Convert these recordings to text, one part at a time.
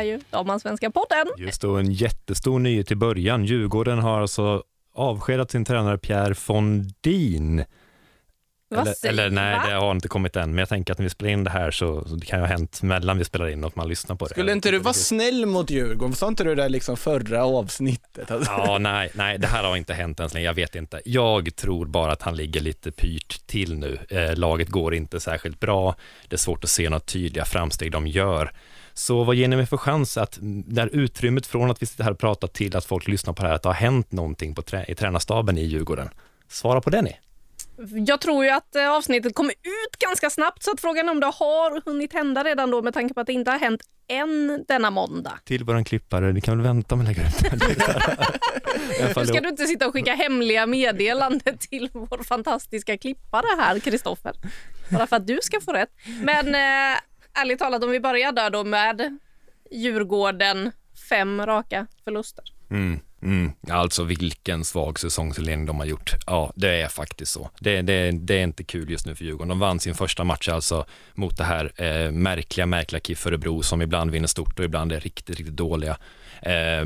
innebär ju Damallsvenska podden. Just då en jättestor nyhet i början. Djurgården har alltså avskedat sin tränare Pierre Fondin. Eller, eller nej, va? det har inte kommit än, men jag tänker att när vi spelar in det här så, så det kan ju ha hänt mellan vi spelar in och att man lyssnar på det. Skulle inte du vara snäll mot Djurgården? Sa inte du det liksom förra avsnittet? Alltså. Ja, nej, nej, det här har inte hänt än så länge, jag vet inte. Jag tror bara att han ligger lite pyrt till nu. Eh, laget går inte särskilt bra, det är svårt att se några tydliga framsteg de gör. Så vad ger ni mig för chans att, mm, där utrymmet från att vi sitter här och pratar till att folk lyssnar på det här, att det har hänt någonting på trä, i tränarstaben i Djurgården? Svara på det ni. Jag tror ju att eh, avsnittet kommer ut ganska snabbt så att frågan är om det har hunnit hända redan då med tanke på att det inte har hänt än denna måndag. Till våran klippare, ni kan väl vänta med att lägga ut det. Fall Nu ska du inte sitta och skicka hemliga meddelanden till vår fantastiska klippare här, Kristoffer. Bara för att du ska få rätt. Men eh, ärligt talat, om vi börjar där då med Djurgården, fem raka förluster. Mm, mm. Alltså vilken svag säsongsinledning de har gjort. Ja, det är faktiskt så. Det, det, det är inte kul just nu för Djurgården. De vann sin första match alltså mot det här eh, märkliga, märkliga KIF Örebro som ibland vinner stort och ibland är riktigt, riktigt dåliga. Eh,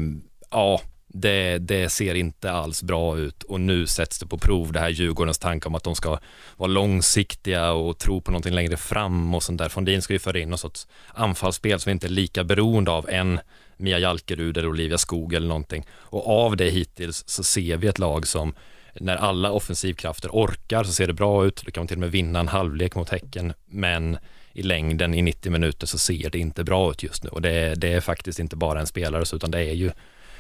ja, det, det ser inte alls bra ut och nu sätts det på prov det här Djurgårdens tanke om att de ska vara långsiktiga och tro på någonting längre fram och sånt där. Fondin ska ju föra in något sorts anfallsspel som inte är lika beroende av en Mia Jalkerud eller Olivia Skog eller någonting. Och av det hittills så ser vi ett lag som när alla offensivkrafter orkar så ser det bra ut. Då kan man till och med vinna en halvlek mot Häcken, men i längden i 90 minuter så ser det inte bra ut just nu och det är, det är faktiskt inte bara en spelare utan det är ju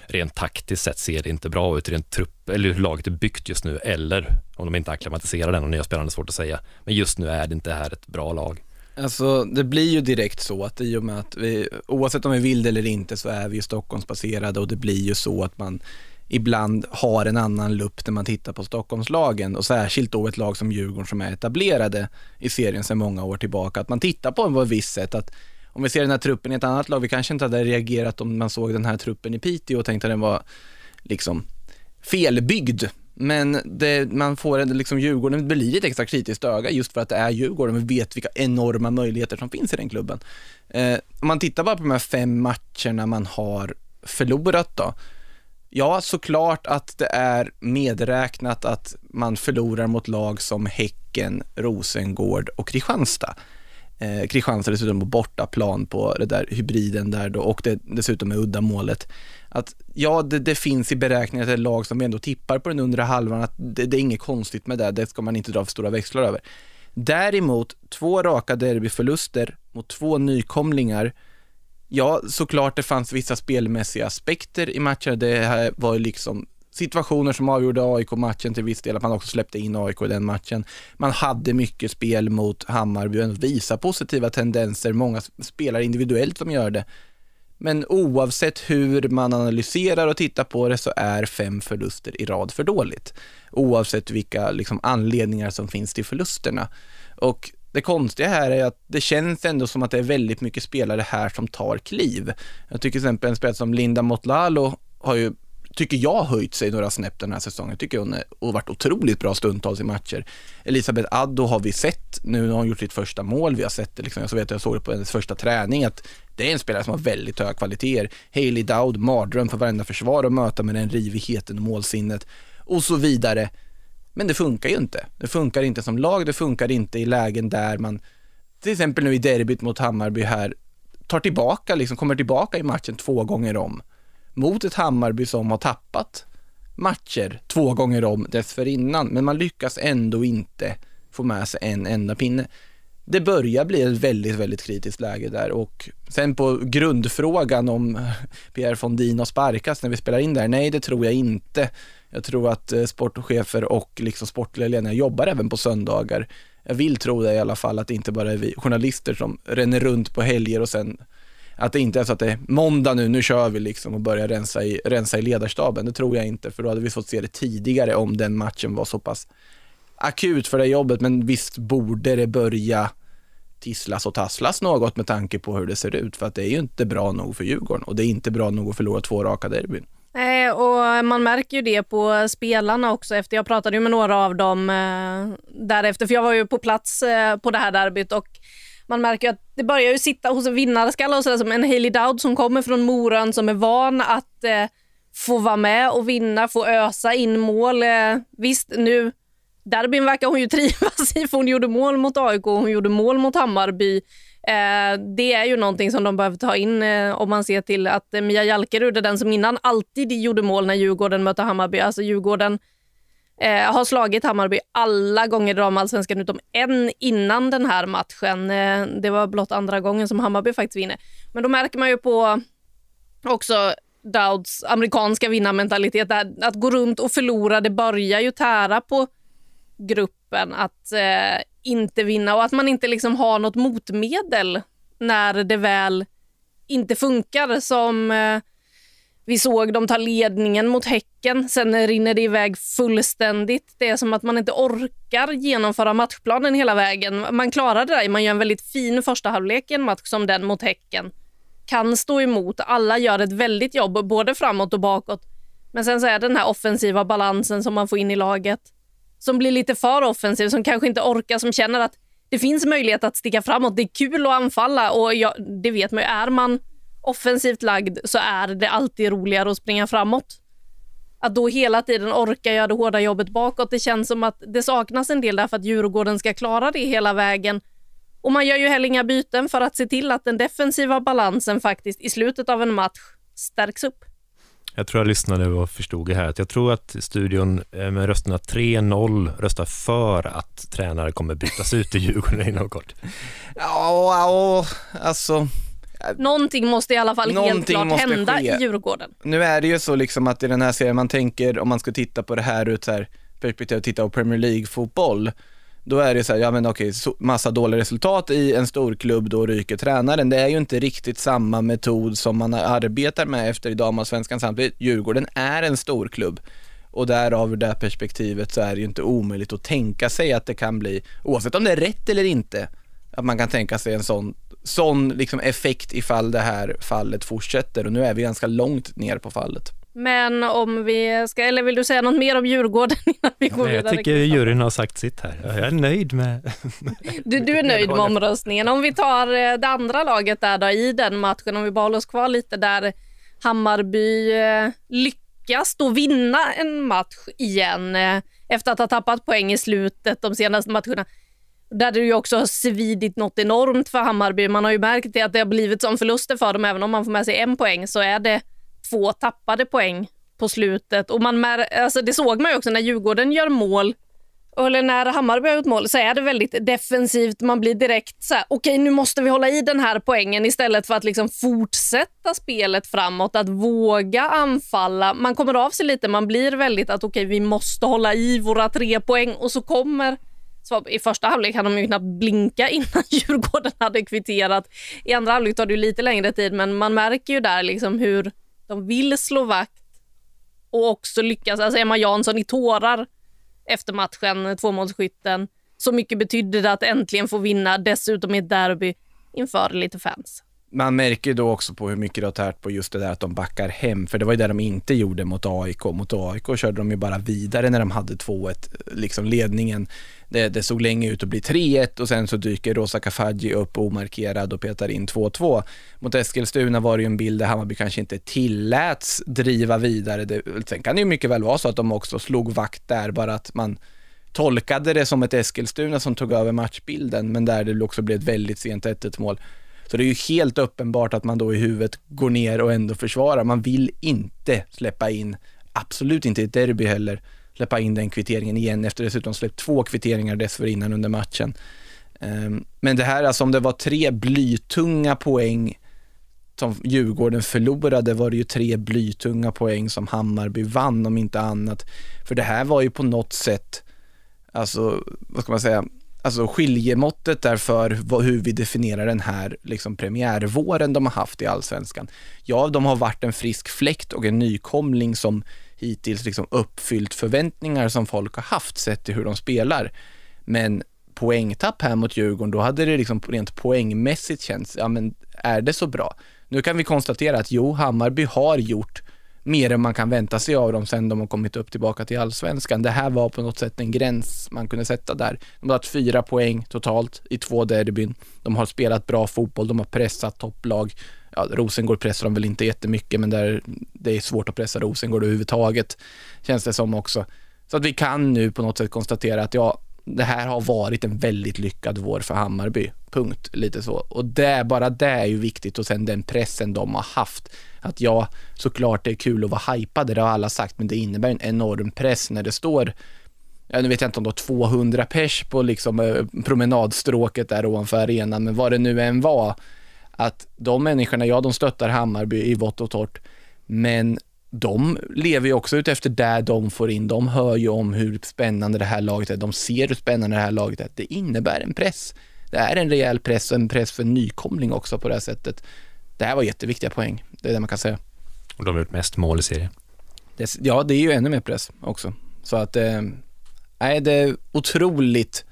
rent taktiskt sett ser det inte bra ut, rent trupp, eller hur laget är byggt just nu, eller om de inte acklimatiserar den och nya spelarna är svårt att säga. Men just nu är det inte här ett bra lag. Alltså det blir ju direkt så att i och med att vi, oavsett om vi vill det eller inte så är vi ju Stockholmsbaserade och det blir ju så att man ibland har en annan lupp när man tittar på Stockholmslagen och särskilt då ett lag som Djurgården som är etablerade i serien sedan många år tillbaka. Att man tittar på en på ett visst sätt att om vi ser den här truppen i ett annat lag, vi kanske inte hade reagerat om man såg den här truppen i Piteå och tänkte att den var liksom felbyggd. Men det, man får en, liksom Djurgården blir ett extra kritiskt öga just för att det är Djurgården. Vi vet vilka enorma möjligheter som finns i den klubben. Eh, om man tittar bara på de här fem matcherna man har förlorat då. Ja, såklart att det är medräknat att man förlorar mot lag som Häcken, Rosengård och Kristianstad. Eh, Kristianstad dessutom på bortaplan på det där hybriden där då och det, dessutom med uddamålet. Att ja, det, det finns i beräkningen att det är lag som vi ändå tippar på den undre halvan, att det, det är inget konstigt med det, det ska man inte dra för stora växlar över. Däremot, två raka derbyförluster mot två nykomlingar. Ja, såklart det fanns vissa spelmässiga aspekter i matchen. Det här var ju liksom situationer som avgjorde AIK-matchen till viss del, att man också släppte in AIK i den matchen. Man hade mycket spel mot Hammarby och visar positiva tendenser, många spelare individuellt som gör det. Men oavsett hur man analyserar och tittar på det så är fem förluster i rad för dåligt. Oavsett vilka liksom, anledningar som finns till förlusterna. Och det konstiga här är att det känns ändå som att det är väldigt mycket spelare här som tar kliv. Jag tycker till exempel en spelare som Linda Motlalo har ju tycker jag höjt sig några snäpp den här säsongen. Jag tycker hon har varit otroligt bra stundtals i matcher. Elisabeth Addo har vi sett, nu har hon gjort sitt första mål, vi har sett det liksom, jag så vet jag såg det på hennes första träning, att det är en spelare som har väldigt höga kvaliteter. Hailey Dowd, mardröm för varenda försvar att möta med den rivigheten och målsinnet och så vidare. Men det funkar ju inte. Det funkar inte som lag, det funkar inte i lägen där man, till exempel nu i derbyt mot Hammarby här, tar tillbaka, liksom kommer tillbaka i matchen två gånger om mot ett Hammarby som har tappat matcher två gånger om dessförinnan, men man lyckas ändå inte få med sig en enda pinne. Det börjar bli ett väldigt, väldigt kritiskt läge där och sen på grundfrågan om Pierre Fondin har sparkats när vi spelar in där, nej det tror jag inte. Jag tror att eh, sportchefer och liksom sportliga ledningar jobbar även på söndagar. Jag vill tro det i alla fall, att det inte bara är vi journalister som ränner runt på helger och sen att det inte är så att det är måndag nu, nu kör vi liksom och börjar rensa i, rensa i ledarstaben. Det tror jag inte, för då hade vi fått se det tidigare om den matchen var så pass akut för det jobbet. Men visst borde det börja tisslas och tasslas något med tanke på hur det ser ut. För att det är ju inte bra nog för Djurgården och det är inte bra nog att förlora två raka derbyn. Nej och man märker ju det på spelarna också. Efter Jag pratade ju med några av dem eh, därefter, för jag var ju på plats eh, på det här derbyt och man märker att det börjar ju sitta hos en vinnarskalle och sådär som en Hailey Dowd som kommer från Moran som är van att eh, få vara med och vinna, få ösa in mål. Eh, visst, nu derbyn verkar hon ju trivas i för hon gjorde mål mot AIK och hon gjorde mål mot Hammarby. Eh, det är ju någonting som de behöver ta in eh, om man ser till att eh, Mia Jalkerud är den som innan alltid gjorde mål när Djurgården mötte Hammarby. Alltså Djurgården eh, har slagit Hammarby alla gånger i damallsvenskan utom en innan den här matchen. Eh, det var blott andra gången som Hammarby faktiskt vinner. Men då märker man ju på också Dowds amerikanska vinnarmentalitet. Att gå runt och förlora, det börjar ju tära på gruppen att eh, inte vinna och att man inte liksom har något motmedel när det väl inte funkar. Som eh, vi såg, dem ta ledningen mot Häcken, sen rinner det iväg fullständigt. Det är som att man inte orkar genomföra matchplanen hela vägen. Man klarar det där, man gör en väldigt fin första halvlek i en match som den mot Häcken. Kan stå emot, alla gör ett väldigt jobb både framåt och bakåt. Men sen så är det den här offensiva balansen som man får in i laget som blir lite för offensiv, som kanske inte orkar, som känner att det finns möjlighet att sticka framåt. Det är kul att anfalla och jag, det vet man ju. Är man offensivt lagd så är det alltid roligare att springa framåt. Att då hela tiden orka göra det hårda jobbet bakåt, det känns som att det saknas en del därför att Djurgården ska klara det hela vägen. Och man gör ju heller inga byten för att se till att den defensiva balansen faktiskt i slutet av en match stärks upp. Jag tror jag lyssnade och förstod det här. Jag tror att studion eh, med rösterna 3-0 röstar för att tränare kommer bytas ut i Djurgården inom kort. Ja, ja, alltså Någonting måste i alla fall helt klart hända ske. i Djurgården. Nu är det ju så liksom att i den här serien, man tänker om man ska titta på det här ur ett perspektiv, titta på Premier League-fotboll, då är det så här, ja men okej, massa dåliga resultat i en stor klubb, då ryker tränaren. Det är ju inte riktigt samma metod som man arbetar med efter i damallsvenskan samtidigt. Djurgården är en stor klubb och därav ur det perspektivet så är det ju inte omöjligt att tänka sig att det kan bli, oavsett om det är rätt eller inte, att man kan tänka sig en sån, sån liksom effekt ifall det här fallet fortsätter och nu är vi ganska långt ner på fallet. Men om vi ska, eller vill du säga något mer om Djurgården innan vi går vidare? Jag tycker juryn har sagt sitt här. Jag är nöjd med... Du, du är nöjd med omröstningen. Om vi tar eh, det andra laget där då i den matchen, om vi bara håller oss kvar lite där Hammarby eh, lyckas då vinna en match igen eh, efter att ha tappat poäng i slutet de senaste matcherna. Där det ju också har svidit något enormt för Hammarby. Man har ju märkt att det har blivit som förluster för dem. Även om man får med sig en poäng så är det två tappade poäng på slutet. Och man alltså det såg man ju också när Djurgården gör mål eller när Hammarby har gjort mål så är det väldigt defensivt. Man blir direkt så här, okej okay, nu måste vi hålla i den här poängen istället för att liksom fortsätta spelet framåt, att våga anfalla. Man kommer av sig lite, man blir väldigt att okej okay, vi måste hålla i våra tre poäng och så kommer så I första halvlek hade de ju knappt blinka innan Djurgården hade kvitterat. I andra halvlek tar det lite längre tid men man märker ju där liksom hur de vill slå vakt och också lyckas. Alltså Emma Jansson i tårar efter matchen, tvåmålsskytten. Så mycket betydde det att äntligen få vinna, dessutom i ett derby inför lite fans. Man märker ju då också på hur mycket det har tärt på just det där att de backar hem, för det var ju det de inte gjorde mot AIK. Mot AIK körde de ju bara vidare när de hade 2-1, liksom ledningen det, det såg länge ut att bli 3-1 och sen så dyker Rosa Kafaji upp omarkerad och petar in 2-2. Mot Eskilstuna var det ju en bild där Hammarby kanske inte tilläts driva vidare. Det, sen kan det ju mycket väl vara så att de också slog vakt där, bara att man tolkade det som ett Eskilstuna som tog över matchbilden, men där det också blev ett väldigt sent 1 mål. Så det är ju helt uppenbart att man då i huvudet går ner och ändå försvarar. Man vill inte släppa in, absolut inte i ett derby heller, släppa in den kvitteringen igen efter dessutom släppt två kvitteringar dessförinnan under matchen. Ehm, men det här, alltså om det var tre blytunga poäng som Djurgården förlorade var det ju tre blytunga poäng som Hammarby vann om inte annat. För det här var ju på något sätt, alltså vad ska man säga, alltså skiljemåttet därför hur vi definierar den här liksom premiärvåren de har haft i allsvenskan. Ja, de har varit en frisk fläkt och en nykomling som hittills liksom uppfyllt förväntningar som folk har haft sett till hur de spelar. Men poängtapp här mot Djurgården, då hade det liksom rent poängmässigt känts, ja men är det så bra? Nu kan vi konstatera att jo, Hammarby har gjort mer än man kan vänta sig av dem sen de har kommit upp tillbaka till allsvenskan. Det här var på något sätt en gräns man kunde sätta där. De har haft fyra poäng totalt i två derbyn. De har spelat bra fotboll, de har pressat topplag. Ja, Rosengård pressar de väl inte jättemycket, men där, det är svårt att pressa Rosengård överhuvudtaget, känns det som också. Så att vi kan nu på något sätt konstatera att ja, det här har varit en väldigt lyckad vår för Hammarby. Punkt. Lite så. Och det, bara det är ju viktigt och sen den pressen de har haft. Att ja, såklart det är kul att vara hypade, det har alla sagt, men det innebär en enorm press när det står Ja, nu vet jag inte om det var 200 pers på liksom eh, promenadstråket där ovanför arenan, men vad det nu än var, att de människorna, ja de stöttar Hammarby i vått och torrt, men de lever ju också ut efter där de får in. De hör ju om hur spännande det här laget är. De ser hur spännande det här laget är. Det innebär en press. Det är en rejäl press och en press för nykomling också på det här sättet. Det här var jätteviktiga poäng. Det är det man kan säga. Och de har gjort mest mål i serien. Ja, det är ju ännu mer press också. Så att, eh, det är otroligt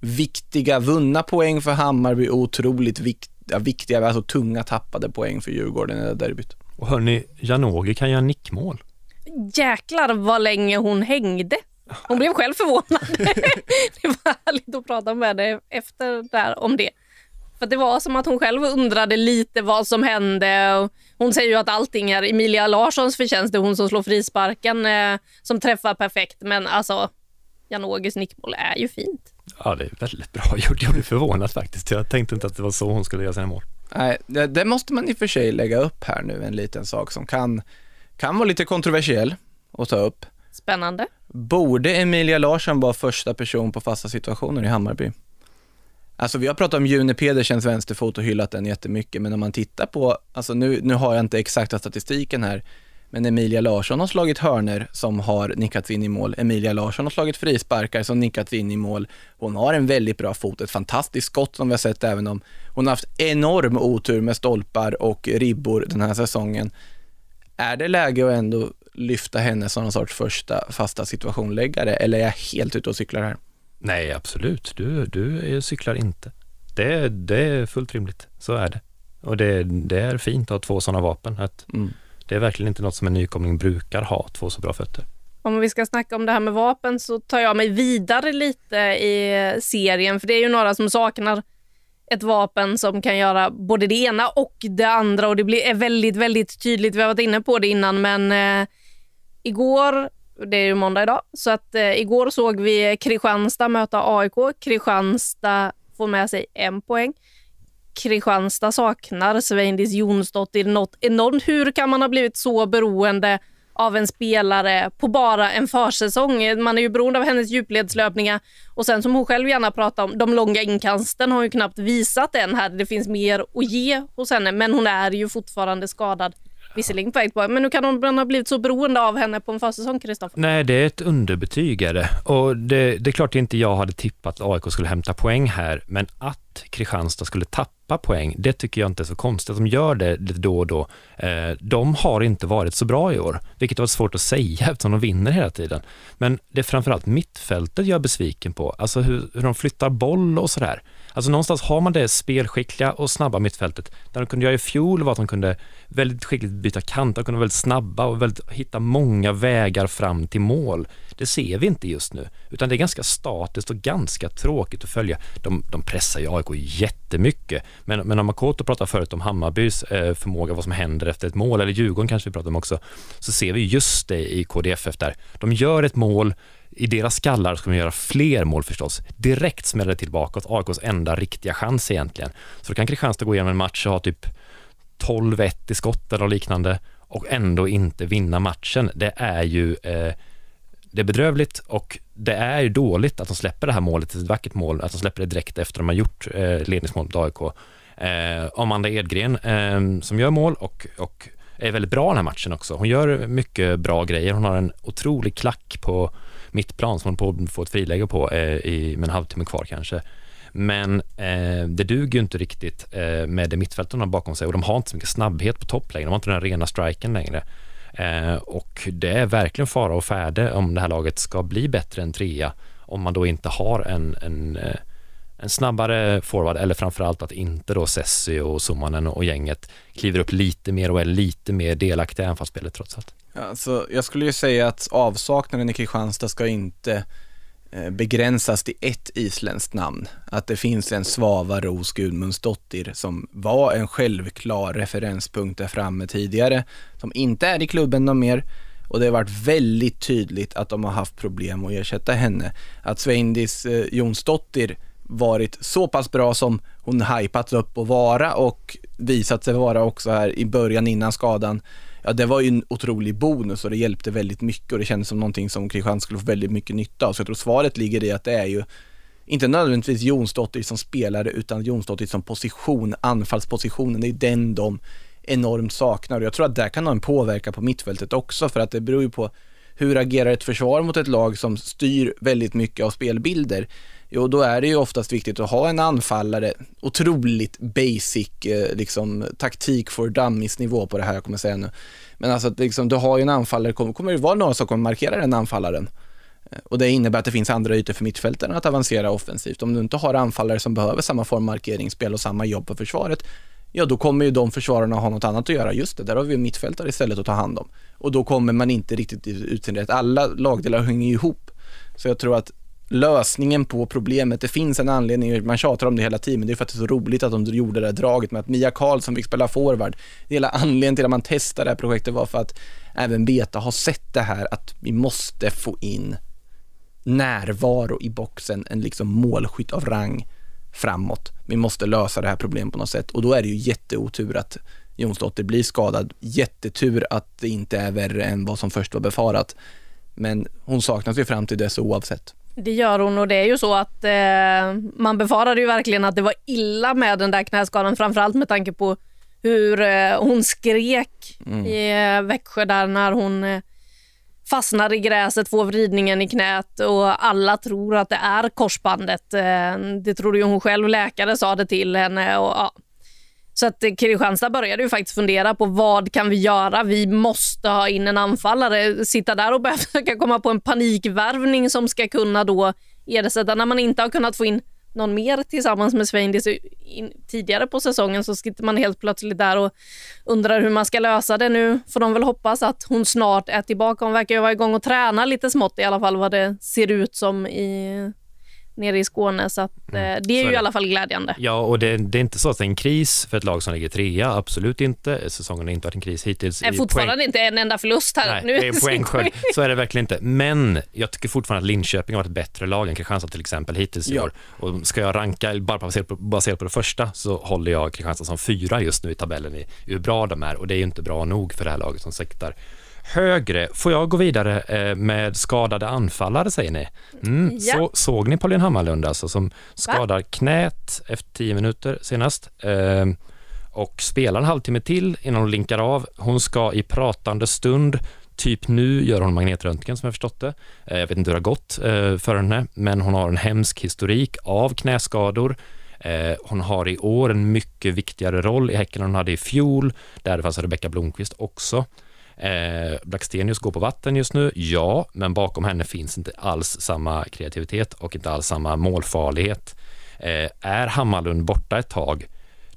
viktiga, vunna poäng för Hammarby, otroligt vikt, ja, viktiga, alltså tunga tappade poäng för Djurgården i det derbyt. Och hörni, Janogy kan göra nickmål. Jäklar vad länge hon hängde. Hon blev själv förvånad. det var härligt att prata med henne efter där om det. För det var som att hon själv undrade lite vad som hände. Hon säger ju att allting är Emilia Larssons förtjänst. Det är hon som slår frisparken eh, som träffar perfekt. Men alltså, Janogys nickmål är ju fint. Ja, det är väldigt bra gjort. Jag blev förvånad faktiskt. Jag tänkte inte att det var så hon skulle göra sina mål. Nej, det, det, måste man i och för sig lägga upp här nu, en liten sak som kan, kan vara lite kontroversiell att ta upp. Spännande. Borde Emilia Larsson vara första person på fasta situationer i Hammarby? Alltså vi har pratat om June Pedersens vänsterfot och hyllat den jättemycket, men om man tittar på, alltså nu, nu har jag inte exakta statistiken här, men Emilia Larsson har slagit hörner som har nickats in i mål. Emilia Larsson har slagit frisparkar som nickats in i mål. Hon har en väldigt bra fot, ett fantastiskt skott som vi har sett även om hon har haft enorm otur med stolpar och ribbor den här säsongen. Är det läge att ändå lyfta henne som någon sorts första fasta situationläggare eller är jag helt ute och cyklar här? Nej, absolut. Du, du cyklar inte. Det, det är fullt rimligt. Så är det. Och det, det är fint att ha två sådana vapen. Att mm det är verkligen inte något som en nykomling brukar ha, två så bra fötter. Om vi ska snacka om det här med vapen så tar jag mig vidare lite i serien, för det är ju några som saknar ett vapen som kan göra både det ena och det andra och det blir, är väldigt, väldigt tydligt. Vi har varit inne på det innan, men eh, igår, det är ju måndag idag, så att eh, igår såg vi Kristianstad möta AIK. Kristianstad får med sig en poäng. Kristianstad saknar Sveindis Jonsdottir något enormt. Hur kan man ha blivit så beroende av en spelare på bara en försäsong? Man är ju beroende av hennes djupledslöpningar och sen som hon själv gärna pratar om, de långa inkasten har hon ju knappt visat än här. Det finns mer att ge hos henne, men hon är ju fortfarande skadad. Visserligen på ett poäng, men hur kan hon ha blivit så beroende av henne på en försäsong, Kristoffer? Nej, det är ett underbetyg är det. Och det, det är klart inte jag hade tippat att AIK skulle hämta poäng här, men att Kristianstad skulle tappa poäng, det tycker jag inte är så konstigt. De gör det lite då och då. Eh, de har inte varit så bra i år, vilket var svårt att säga eftersom de vinner hela tiden. Men det är framförallt mittfältet jag är besviken på, alltså hur, hur de flyttar boll och sådär. Alltså någonstans har man det spelskickliga och snabba mittfältet. Där de kunde göra i fjol var att de kunde väldigt skickligt byta kant, de kunde vara väldigt snabba och väldigt, hitta många vägar fram till mål. Det ser vi inte just nu, utan det är ganska statiskt och ganska tråkigt att följa. De, de pressar ju AIK jättemycket, men, men om Makoto pratar förut om Hammarbys eh, förmåga, vad som händer efter ett mål, eller Djurgården kanske vi pratar om också, så ser vi just det i KDFF där. De gör ett mål, i deras skallar ska de göra fler mål förstås. Direkt smäller det tillbaka åt AIKs enda riktiga chans egentligen. Så då kan Kristianstad gå igenom en match och ha typ 12-1 i skott eller liknande och ändå inte vinna matchen. Det är ju eh, det är bedrövligt och det är ju dåligt att de släpper det här målet, ett vackert mål, att de släpper det direkt efter de har gjort eh, ledningsmålet mot AIK. Eh, Amanda Edgren eh, som gör mål och, och är väldigt bra den här matchen också. Hon gör mycket bra grejer. Hon har en otrolig klack på mittplan som hon på att få ett friläge på eh, i, med en halvtimme kvar kanske. Men eh, det duger ju inte riktigt eh, med det mittfältet de har bakom sig och de har inte så mycket snabbhet på topp längre. De har inte den rena striken längre. Eh, och det är verkligen fara och färde om det här laget ska bli bättre än trea om man då inte har en, en, eh, en snabbare forward eller framförallt att inte då Sessi och Summanen och gänget kliver upp lite mer och är lite mer delaktiga i anfallsspelet trots allt. Alltså, jag skulle ju säga att avsaknaden i Kristianstad ska inte eh, begränsas till ett isländskt namn. Att det finns en Svava Ros Gudmundsdottir som var en självklar referenspunkt där framme tidigare, som inte är i klubben någon mer och det har varit väldigt tydligt att de har haft problem att ersätta henne. Att Sveindis eh, Jonsdottir varit så pass bra som hon hypats upp att vara och visat sig vara också här i början innan skadan. Ja, det var ju en otrolig bonus och det hjälpte väldigt mycket och det kändes som någonting som Kristianstad skulle få väldigt mycket nytta av. Så jag tror svaret ligger i att det är ju inte nödvändigtvis Jonsdottir som spelare utan Jonsdottir som position, anfallspositionen, det är den de enormt saknar och jag tror att det kan ha en påverkan på mittfältet också för att det beror ju på hur agerar ett försvar mot ett lag som styr väldigt mycket av spelbilder? Jo, då är det ju oftast viktigt att ha en anfallare, otroligt basic eh, liksom, taktik for dummies nivå på det här jag kommer säga nu. Men alltså att liksom, du har ju en anfallare, kommer, kommer det vara några som kommer markera den anfallaren. Eh, och det innebär att det finns andra ytor för mittfältaren att avancera offensivt. Om du inte har anfallare som behöver samma form markeringsspel och samma jobb på försvaret, ja då kommer ju de försvararna ha något annat att göra. Just det, där har vi en mittfältare istället att ta hand om. Och då kommer man inte riktigt ut sin rätt. Alla lagdelar hänger ju ihop. Så jag tror att lösningen på problemet, det finns en anledning, man tjatar om det hela tiden, men det är för att det är så roligt att de gjorde det där draget med att Mia Karlsson fick spela forward. Hela anledningen till att man testade det här projektet var för att även Beta har sett det här att vi måste få in närvaro i boxen, en liksom målskytt av rang framåt. Vi måste lösa det här problemet på något sätt och då är det ju jätteotur att Jonsdotter blir skadad. Jättetur att det inte är värre än vad som först var befarat. Men hon saknas ju fram till dess oavsett. Det gör hon och det är ju så att eh, man befarade ju verkligen att det var illa med den där knäskadan framförallt med tanke på hur eh, hon skrek mm. i eh, Växjö där när hon eh, fastnar i gräset, får vridningen i knät och alla tror att det är korsbandet. Eh, det trodde ju hon själv. Läkare sa det till henne. Och, ja. Så att eh, Kristianstad började ju faktiskt fundera på vad kan vi göra? Vi måste ha in en anfallare. Sitta där och börja försöka komma på en panikvärvning som ska kunna då ersätta när man inte har kunnat få in någon mer tillsammans med Sveindis tidigare på säsongen så sitter man helt plötsligt där och undrar hur man ska lösa det. Nu får de väl hoppas att hon snart är tillbaka. Hon verkar ju vara igång och träna lite smått i alla fall vad det ser ut som i nere i Skåne. Så att, mm. Eh, det är så ju i alla fall glädjande. Ja, och det, det, är inte så att det är en kris för ett lag som ligger trea. Absolut inte. Säsongen har inte varit en kris hittills. Det är fortfarande poäng... inte en enda förlust här. Nej, nu det är poängskörd. Så är det verkligen inte. Men jag tycker fortfarande att Linköping har varit ett bättre lag än Kristianstad till exempel hittills i ja. år. Och ska jag ranka, bara baserat på, baserat på det första, så håller jag Kristianstad som fyra just nu i tabellen i hur bra de är. Och det är ju inte bra nog för det här laget som siktar högre. Får jag gå vidare eh, med skadade anfallare säger ni? Mm. Ja. Så, såg ni Pauline Hammarlund alltså som skadar Va? knät efter tio minuter senast eh, och spelar en halvtimme till innan hon linkar av. Hon ska i pratande stund Typ nu gör hon magnetröntgen som jag förstått det. Eh, jag vet inte hur det har gått eh, för henne, men hon har en hemsk historik av knäskador. Hon har i år en mycket viktigare roll i Häcken än hon hade i fjol. Där fanns Rebecka Blomqvist också. Eh, Blackstenius går på vatten just nu, ja, men bakom henne finns inte alls samma kreativitet och inte alls samma målfarlighet. Eh, är Hammarlund borta ett tag,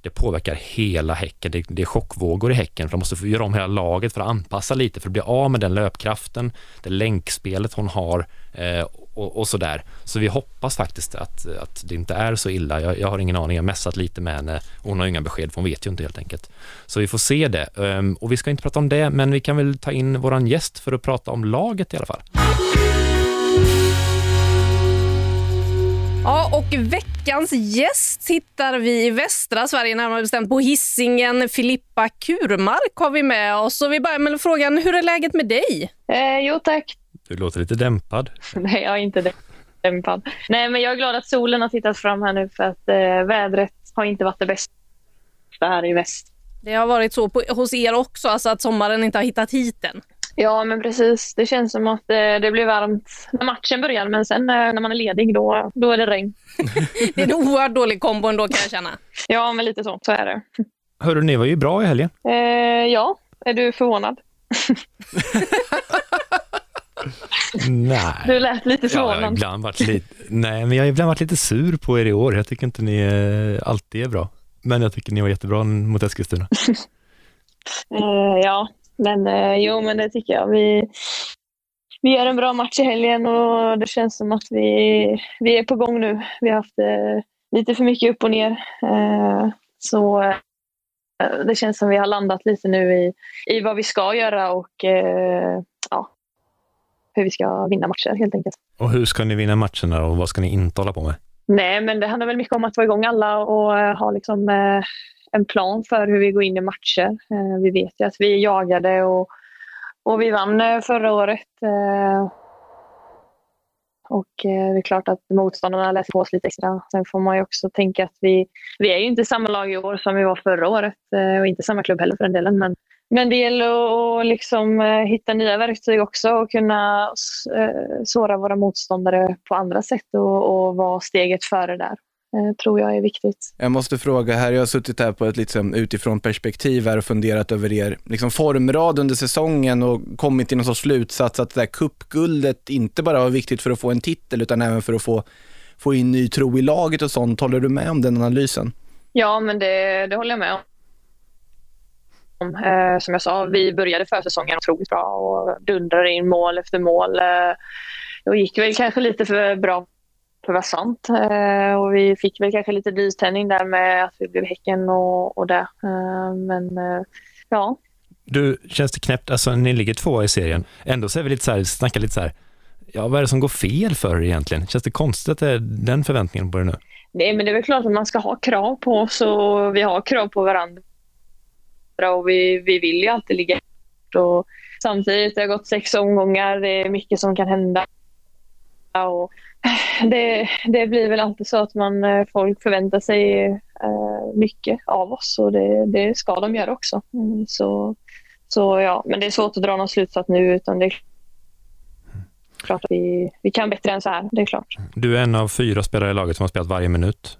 det påverkar hela Häcken. Det, det är chockvågor i Häcken, för de måste få göra om hela laget för att anpassa lite, för att bli av med den löpkraften, det länkspelet hon har eh, och, och sådär. Så vi hoppas faktiskt att, att det inte är så illa. Jag, jag har ingen aning, jag har messat lite med henne. Hon har inga besked, för hon vet ju inte helt enkelt. Så vi får se det. Um, och vi ska inte prata om det, men vi kan väl ta in våran gäst för att prata om laget i alla fall. Ja, och veckans gäst hittar vi i västra Sverige, närmare bestämt på hissingen. Filippa Kurmark har vi med oss. Och vi börjar med frågan, hur är läget med dig? Eh, jo tack, du låter lite dämpad. Nej, jag är inte dämpad. Nej, men jag är glad att solen har tittat fram här nu för att eh, vädret har inte varit det bästa här i väst. Det har varit så på, hos er också, alltså att sommaren inte har hittat hit än? Ja, men precis. Det känns som att eh, det blir varmt när matchen börjar, men sen eh, när man är ledig, då, då är det regn. det är en oerhört dålig kombo ändå kan jag känna. Ja, men lite så. Så är det. Hörru, ni var ju bra i helgen. Eh, ja, är du förvånad? Nej. Du lät lite Ja, jag har förvånad. ibland varit lite, nej, men jag har ibland varit lite sur på er i år. Jag tycker inte ni eh, alltid är bra. Men jag tycker ni var jättebra mot Eskilstuna. Eh, ja, men eh, jo, men det tycker jag. Vi, vi gör en bra match i helgen och det känns som att vi, vi är på gång nu. Vi har haft eh, lite för mycket upp och ner. Så det känns som vi har landat lite nu i, i vad vi ska göra och ja, hur vi ska vinna matcher helt enkelt. Och hur ska ni vinna matcherna och vad ska ni inte hålla på med? Nej, men det handlar väl mycket om att få igång alla och eh, ha liksom, eh, en plan för hur vi går in i matcher. Eh, vi vet ju att vi jagade och, och vi vann förra året. Och det är klart att motståndarna läser på oss lite extra. Sen får man ju också tänka att vi, vi är ju inte samma lag i år som vi var förra året och inte samma klubb heller för den delen. Men, men det gäller att liksom, eh, hitta nya verktyg också och kunna eh, såra våra motståndare på andra sätt och, och vara steget före där. Eh, tror jag är viktigt. Jag måste fråga här, jag har suttit här på ett liksom utifrån perspektiv här och funderat över er liksom formrad under säsongen och kommit till någon sorts slutsats att det där cupguldet inte bara var viktigt för att få en titel utan även för att få, få in ny tro i laget och sånt. Håller du med om den analysen? Ja, men det, det håller jag med om. Eh, som jag sa, vi började försäsongen otroligt bra och dundrade in mål efter mål. Eh, och gick väl kanske lite för bra för att vara sant. Eh, och vi fick väl kanske lite dyständning där med att vi blev Häcken och, och det. Eh, men eh, ja, Du, känns det knäppt, alltså ni ligger två i serien, ändå så är vi lite så här, snackar lite så här, ja vad är det som går fel för er egentligen? Känns det konstigt att det är den förväntningen på er nu? Nej, men det är väl klart att man ska ha krav på oss och vi har krav på varandra. Och vi, vi vill ju alltid ligga och Samtidigt, det har gått sex omgångar, det är mycket som kan hända. Och det, det blir väl alltid så att man, eh, folk förväntar sig eh, mycket av oss och det, det ska de göra också. Mm, så, så ja, men det är svårt att dra någon slutsats nu utan det är klart att vi, vi kan bättre än så här, det är klart. Du är en av fyra spelare i laget som har spelat varje minut.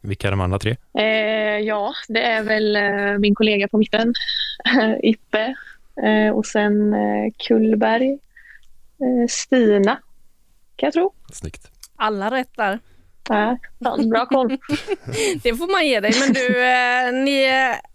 Vilka är de andra tre? Eh, ja, det är väl eh, min kollega på mitten, Ippe, eh, och sen eh, Kullberg, eh, Stina, kan jag tro. Snyggt. Alla rätt där. Ja, bra koll. Det får man ge dig. Men du, eh, ni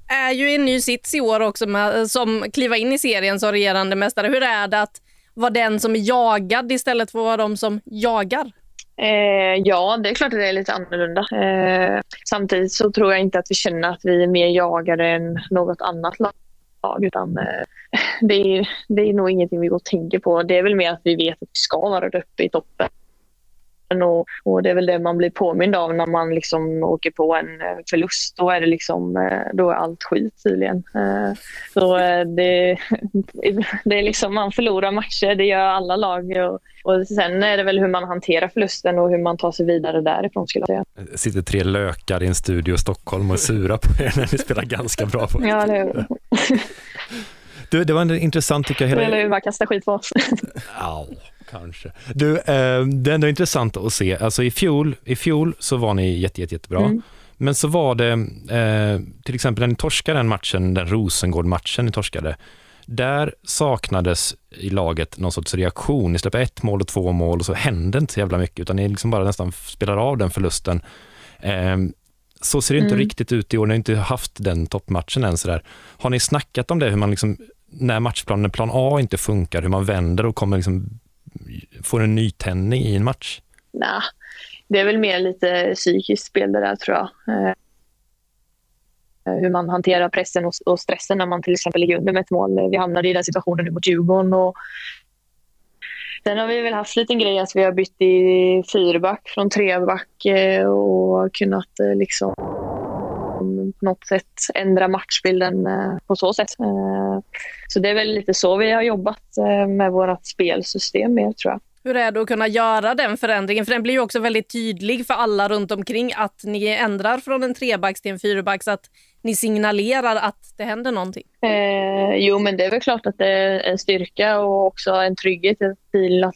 är ju i en ny sits i år också med, som kliva in i serien som regerande mästare. Hur är det att vara den som är jagad istället för att vara de som jagar? Eh, ja, det är klart att det är lite annorlunda. Eh, samtidigt så tror jag inte att vi känner att vi är mer jagade än något annat lag. Utan, eh, det, är, det är nog ingenting vi går och tänker på. Det är väl mer att vi vet att vi ska vara där uppe i toppen. Och, och Det är väl det man blir påmind av när man liksom åker på en eh, förlust. Då är, det liksom, eh, då är allt skit tydligen. Eh, Så det, det är liksom, man förlorar matcher, det gör alla lag. Och, och sen är det väl hur man hanterar förlusten och hur man tar sig vidare därifrån skulle jag säga. Det sitter tre lökar i en studio i Stockholm och är sura på er när ni spelar ganska bra. På. Ja, eller hur? Du, det var en intressant tycker jag. Hela... Eller hur? Bara kasta skit på oss. Kanske. Du, eh, det är ändå intressant att se. Alltså i fjol, i fjol så var ni jätte, jätte, jättebra. Mm. Men så var det, eh, till exempel när ni torskade den matchen, den Rosengård-matchen ni torskade, där saknades i laget någon sorts reaktion. Ni släpper ett mål och två mål och så hände inte så jävla mycket, utan ni liksom bara nästan spelar av den förlusten. Eh, så ser det inte Mm. riktigt ut i år, ni har inte haft den toppmatchen än. Så där. Har ni snackat om det, hur man liksom, när matchplanen, plan A inte funkar, hur man vänder och kommer liksom, får en nytändning i en match? Nej, det är väl mer lite psykiskt spel det där tror jag. Eh, hur man hanterar pressen och, stressen när man till exempel ligger under med ett mål. Vi hamnade i den situationen nu mot Djurgården. Och Sen har vi väl haft en liten grej att vi har bytt i fyrback från treback eh, och kunnat eh, liksom på något sätt ändra matchbilden eh, på så sätt. Eh, Så det är väl lite så vi har jobbat eh, med vårt spelsystem mer tror jag. Hur är det att kunna göra den förändringen? För den blir ju också väldigt tydlig för alla runt omkring att ni ändrar från en trebacks till en fyrbacks, att ni signalerar att det händer någonting. Eh, jo, men det är väl klart att det är en styrka och också en trygghet till att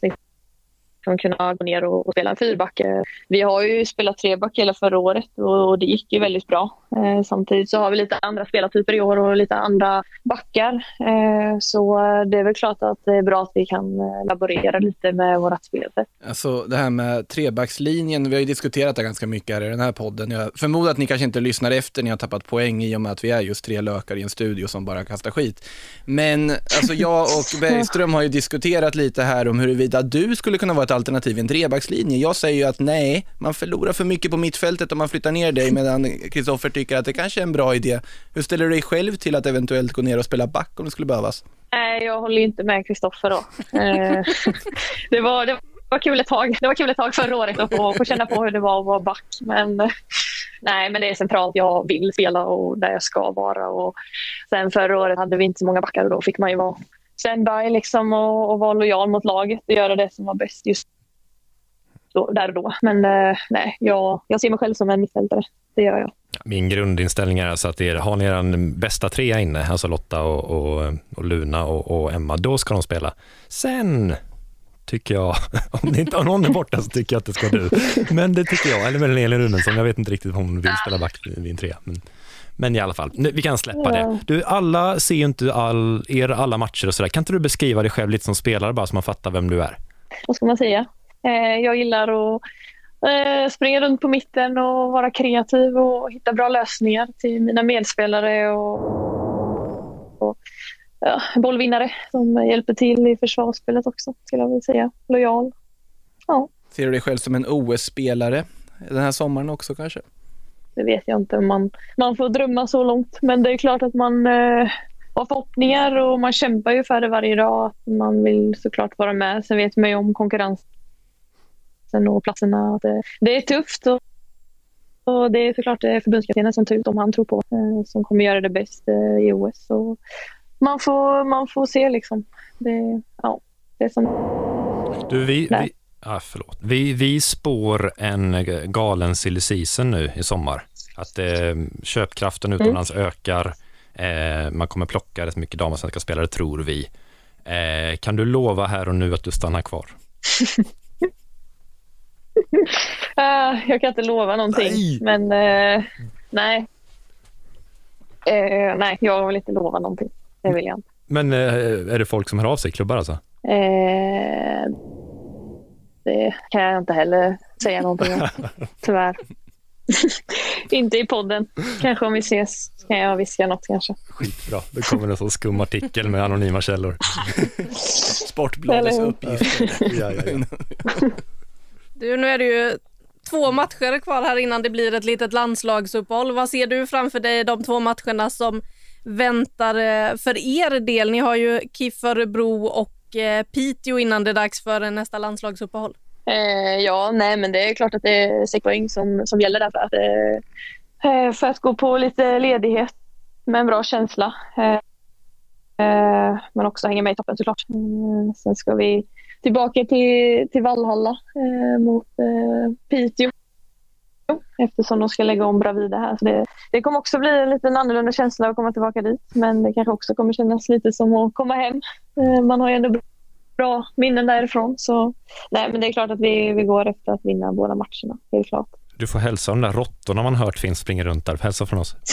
liksom kunna gå ner och, och spela en fyrback. Eh, vi har ju spelat treback hela förra året och, och det gick ju väldigt bra. Eh, samtidigt så har vi lite andra spelartyper i år och lite andra backar. Eh, så det är väl klart att det är bra att vi kan eh, laborera lite med vårt spelsätt. Alltså det här med trebackslinjen, vi har ju diskuterat det ganska mycket här i den här podden. Jag förmodar att ni kanske inte lyssnar efter, ni har tappat poäng i och med att vi är just tre lökar i en studio som bara kastar skit. Men alltså jag och Bergström har ju diskuterat lite här om huruvida du skulle kunna vara ett alternativ i en trebackslinje. Jag säger ju att nej, man förlorar för mycket på mittfältet om man flyttar ner dig medan Kristoffer tycker att det kanske är en bra idé. Hur ställer du dig själv till att eventuellt gå ner och spela back om det skulle behövas? Nej, jag håller inte med Kristoffer då. Eh, det, var, det var kul ett tag. Det var kul ett tag förra året att få, få känna på hur det var att vara back. Men, eh, nej, men det är centralt. Jag vill spela och där jag ska vara. Och sen förra året hade vi inte så många backar och då fick man ju vara standby liksom och, och vara lojal mot laget och göra det som var bäst just då, där och då. Men eh, nej, jag, jag ser mig själv som en mittfältare. Det gör jag. Min grundinställning är alltså att er, har ni er bästa trea inne, alltså Lotta och, och, och Luna och, och, Emma, då ska de spela. Sen tycker jag, om det inte har någon är borta så tycker jag att det ska du. Men det tycker jag, eller med Elin Runensson, jag vet inte riktigt om hon vill spela back vid en trea. Men, men i alla fall, vi kan släppa det. Du, alla ser ju inte all, er alla matcher och sådär. Kan inte du beskriva dig själv lite som spelare bara så man fattar vem du är? Vad ska man säga? Eh, jag gillar att eh, springa runt på mitten och vara kreativ och hitta bra lösningar till mina medspelare och, och ja, bollvinnare som hjälper till i försvarsspelet också, skulle jag vilja säga. Lojal. Ja. Ser du dig själv som en OS-spelare den här sommaren också kanske? Det vet jag inte. Man, man får drömma så långt. Men det är klart att man eh, har förhoppningar och man kämpar ju för det varje dag. Man vill såklart vara med. Sen vet man ju om konkurrensen och platserna. Det, det är tufft. Och, och det är såklart förbundskaptenen som tar ut om han tror på eh, som kommer göra det bäst eh, i OS. Så man, får, man får se liksom. Det, ja, det är som... Du, vi, vi, ah, förlåt. Vi, vi spår en galen silly season nu i sommar. Att eh, köpkraften utomlands mm. ökar. Eh, man kommer plocka rätt mycket damallsvenska spelare, tror vi. Eh, kan du lova här och nu att du stannar kvar? uh, jag kan inte lova någonting, nej. men uh, nej. Uh, nej, jag vill inte lova någonting. Det vill jag inte. Men är det folk som hör av sig, klubbar alltså? Det kan jag inte heller säga någonting om, tyvärr. inte i podden. Kanske om vi ses kan jag viska något kanske. Skitbra. Det kommer en sån skum artikel med anonyma källor. Sportbladets uppgifter. ja, ja, ja. Du, nu är det ju två matcher kvar här innan det blir ett litet landslagsuppehåll. Vad ser du framför dig de två matcherna som väntar eh, för er del? Ni har ju KIF Örebro och Eh, Piteå innan det är dags för nästa landslagsuppehåll. Eh, ja, nej men det är klart att det är sex poäng som, som gäller där för att, eh, eh, för att gå på lite ledighet med en bra känsla. Eh, eh men också hänga med i toppen såklart. Mm, sen ska vi tillbaka till, till Vallhalla eh, mot eh, Piteå eftersom de ska lägga om Bravida här. Så det, det kommer också bli en lite annorlunda känsla att komma tillbaka dit men det kanske också kommer kännas lite som att komma hem. Eh, man har ju ändå bra minnen därifrån. Så, nej, men det är klart att vi, vi går efter att vinna båda matcherna. Är klart. Du får hälsa de där råttorna man hört finns springer runt där. Hälsa från oss.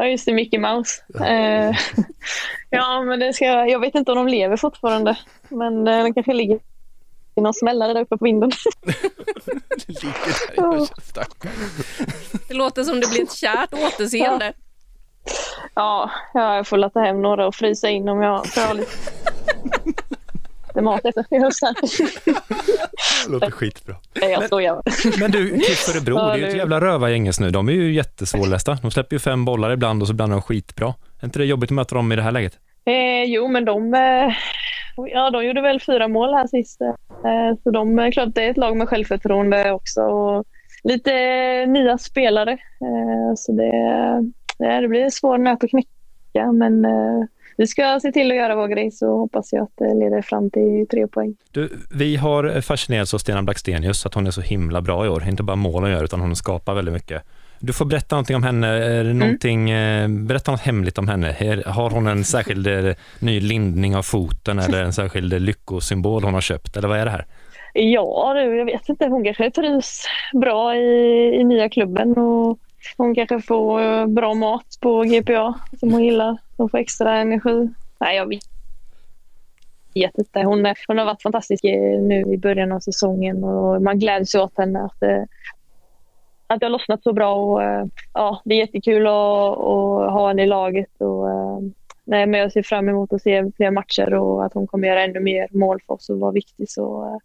Ja, just det, Mickey Mouse. Ja, eh, ja men det ska, jag vet inte om de lever fortfarande, men de kanske ligger i någon smällare där uppe på vinden. det Det låter som det blir ett kärt återseende. Ja, jag får låta hem några och frysa in om jag får ha lite mat efter hösten. Det låter skitbra. Jag skojar. Men, men du, KIF Örebro, det är ju ett jävla rövargäng nu. De är ju jättesvårlästa. De släpper ju fem bollar ibland och så blandar de skitbra. Är inte det jobbigt att möta dem i det här läget? Eh, jo, men de, eh, ja, de gjorde väl fyra mål här sist. Eh, så de, är klart det är ett lag med självförtroende också. Och lite eh, nya spelare. Eh, så det, eh, det blir en svår nöt att knäcka. Men eh, vi ska se till att göra vår grej så hoppas jag att det leder fram till tre poäng. Du, vi har fascinerats av Stena Blackstenius, att hon är så himla bra i år. Inte bara mål hon gör, utan hon skapar väldigt mycket. Du får berätta någonting om henne. Är det någonting, eh, berätta något hemligt om henne. Har hon en särskild eh, ny lindning av foten eller en särskild eh, lyckosymbol hon har köpt? Eller vad är det här? Ja, du, jag vet inte. Hon kanske trivs bra i, i nya klubben och hon kanske får bra mat på GPA som hon gillar. Hon får extra energi. Nej, jag vet vet inte. Hon, hon har varit fantastisk nu i början av säsongen och man gläds åt henne att, att det har lossnat så bra. Och, eh, ja, det är jättekul att, att ha henne i laget. Och, eh, nej, men jag ser fram emot att se fler matcher och att hon kommer göra ännu mer mål för oss och vara viktig. Så, eh,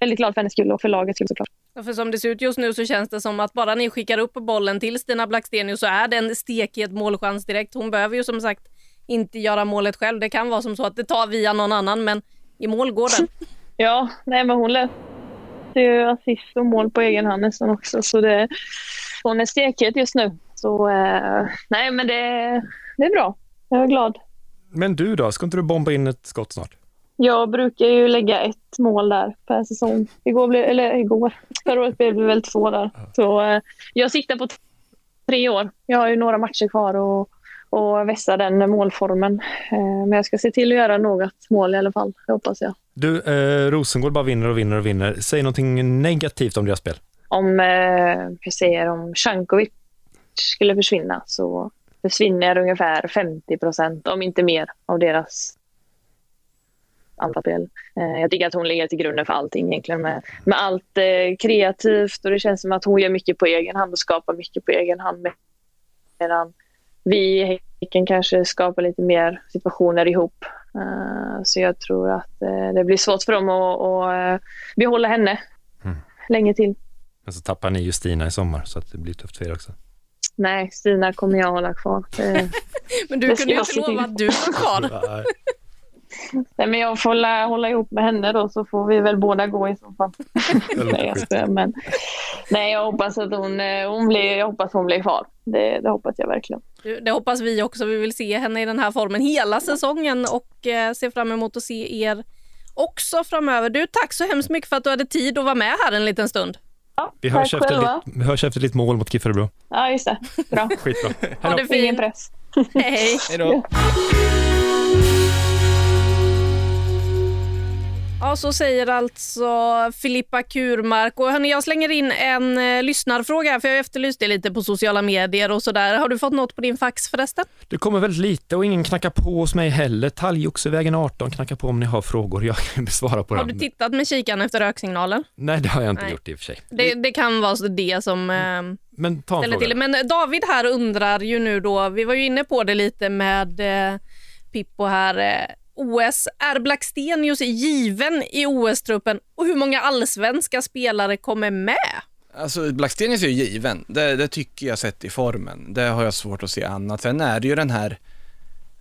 väldigt glad för hennes skull och för lagets skull såklart. För som det ser ut just nu så känns det som att bara ni skickar upp bollen till Stina Blackstenius så är det en stekhet målchans direkt. Hon behöver ju som sagt inte göra målet själv. Det kan vara som så att det tar via någon annan men i mål går den. Ja, nej, men hon löste ju assist och mål på egen hand nästan också. Så det, hon är stekhet just nu. Så eh, nej, men det, det är bra. Jag är glad. Men du då, ska inte du bomba in ett skott snart? Jag brukar ju lägga ett mål där per säsong. Igår blev, eller igår, förra året blev det väl två där. Så eh, jag siktar på tre år. Jag har ju några matcher kvar och, och vässa den målformen. Eh, men jag ska se till att göra något mål i alla fall, det hoppas jag. Du, eh, Rosengård bara vinner och vinner och vinner. Säg någonting negativt om deras spel. Om, eh, jag säger, om Cankovic skulle försvinna så försvinner ungefär 50 procent, om inte mer, av deras anfallsspel. Eh, jag tycker att hon ligger till grunden för allting egentligen med, med allt eh, kreativt och det känns som att hon gör mycket på egen hand och skapar mycket på egen hand. Medan vi i Häcken kanske skapar lite mer situationer ihop. Eh, så jag tror att eh, det blir svårt för dem att, att eh, behålla henne Mm. länge till. Men så tappar ni Justina i sommar så att det blir tufft för er också. Nej, Stina kommer jag hålla kvar. Men du kunde ju inte lova att du var kvar. Nej, men jag får hålla, hålla ihop med henne då så får vi väl båda gå i så fall. nej, men Nej, jag hoppas att hon, eh, hon blir, jag hoppas hon blir kvar. Det, det hoppas jag verkligen. Det hoppas vi också. Vi vill se henne i den här formen hela säsongen och eh, ser fram emot att se er också framöver. Du, tack så hemskt mycket för att du hade tid att vara med här en liten stund. Ja, Vi hörs, efter själva. ditt, vi hörs efter ditt mål mot KIF Örebro. Ja, just det. Bra. Skitbra. Ha det Ingen fint. press. Hej. Hej då. Ja, så säger alltså Filippa Kurmark. Och hörni, jag slänger in en eh, lyssnarfråga för jag efterlyste lite på sociala medier och sådär. Har du fått något på din fax förresten? Det kommer väldigt lite och ingen knackar på hos mig heller. Talgoxevägen 18 knackar på om ni har frågor. Jag kan besvara på Har dem. du tittat med kikan efter röksignalen? Nej, det har jag inte Nej. gjort i och för sig. Det, det kan vara det som eh, Men ta en fråga. till det. Men David här undrar ju nu då, vi var ju inne på det lite med eh, Pippo här. OS, är Blackstenius given i OS-truppen och hur många allsvenska spelare kommer med? Alltså Blackstenius är ju given, det, det tycker jag sett i formen. Det har jag svårt att se annat. Sen är det ju den här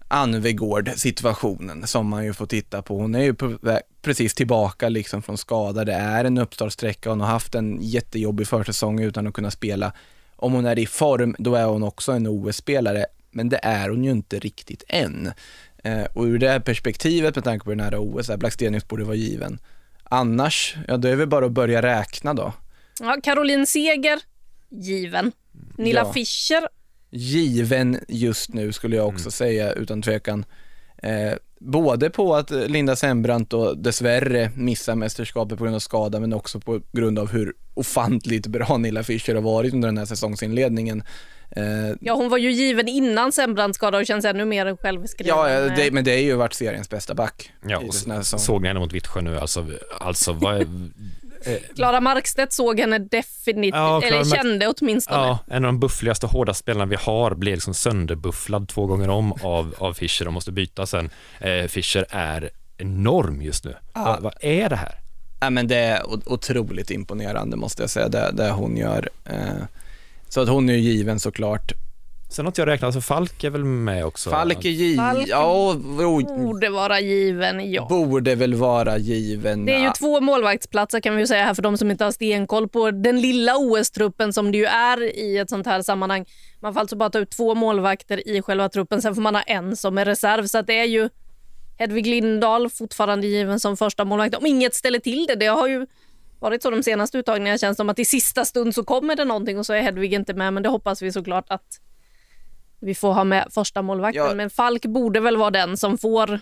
Anvegård situationen som man ju får titta på. Hon är ju precis tillbaka liksom från skada. Det är en uppstartsträcka. Hon har haft en jättejobbig försäsong utan att kunna spela. Om hon är i form, då är hon också en OS-spelare. Men det är hon ju inte riktigt än. Eh, och ur det här perspektivet, med tanke på den här OS, är Blackstenius borde vara given. Annars, ja då är det bara att börja räkna då. Ja, Caroline Seger, given. Nilla Ja. Fischer, given just nu skulle jag också säga utan tvekan. Eh, både på att Linda Sembrant då dessvärre missar mästerskapet på grund av skada men också på grund av hur ofantligt bra Nilla Fischer har varit under den här säsongsinledningen. Eh, ja hon var ju given innan Sembrant skada och känns ännu mer självskriven. ja, eh, det, men det är ju varit seriens bästa back. Ja, och säsongen. såg ni henne mot Vittsjö nu? Alltså, alltså vad är, Klara Markstedt såg henne definitivt, Ja, eller Mark- kände åtminstone. ja, en av de buffligaste, hårdaste spelarna vi har blir liksom sönderbufflad två gånger om av, av Fischer och måste byta sen. Eh, Fischer är enorm just nu. Vad, vad är det här? Ja, men det är otroligt imponerande måste jag säga, det, det hon gör. Eh, så att hon är ju given såklart. Sen har inte jag räknat, alltså Falk är väl med också? Falk är given, Falk ja, Borde vara given, ja. borde väl vara given. Det är ju två målvaktsplatser kan vi ju säga här för de som inte har stenkoll på den lilla OS-truppen som det ju är i ett sånt här sammanhang. Man får alltså bara ta ut två målvakter i själva truppen, sen får man ha en som är reserv. Så att det är ju Hedvig Lindahl fortfarande given som första målvakt. Om inget ställer till det, det har ju varit så de senaste uttagningarna. känns som att i sista stund så kommer det någonting och så är Hedvig inte med. Men det hoppas vi såklart att vi får ha med första målvakten. Ja. Men Falk borde väl vara den som får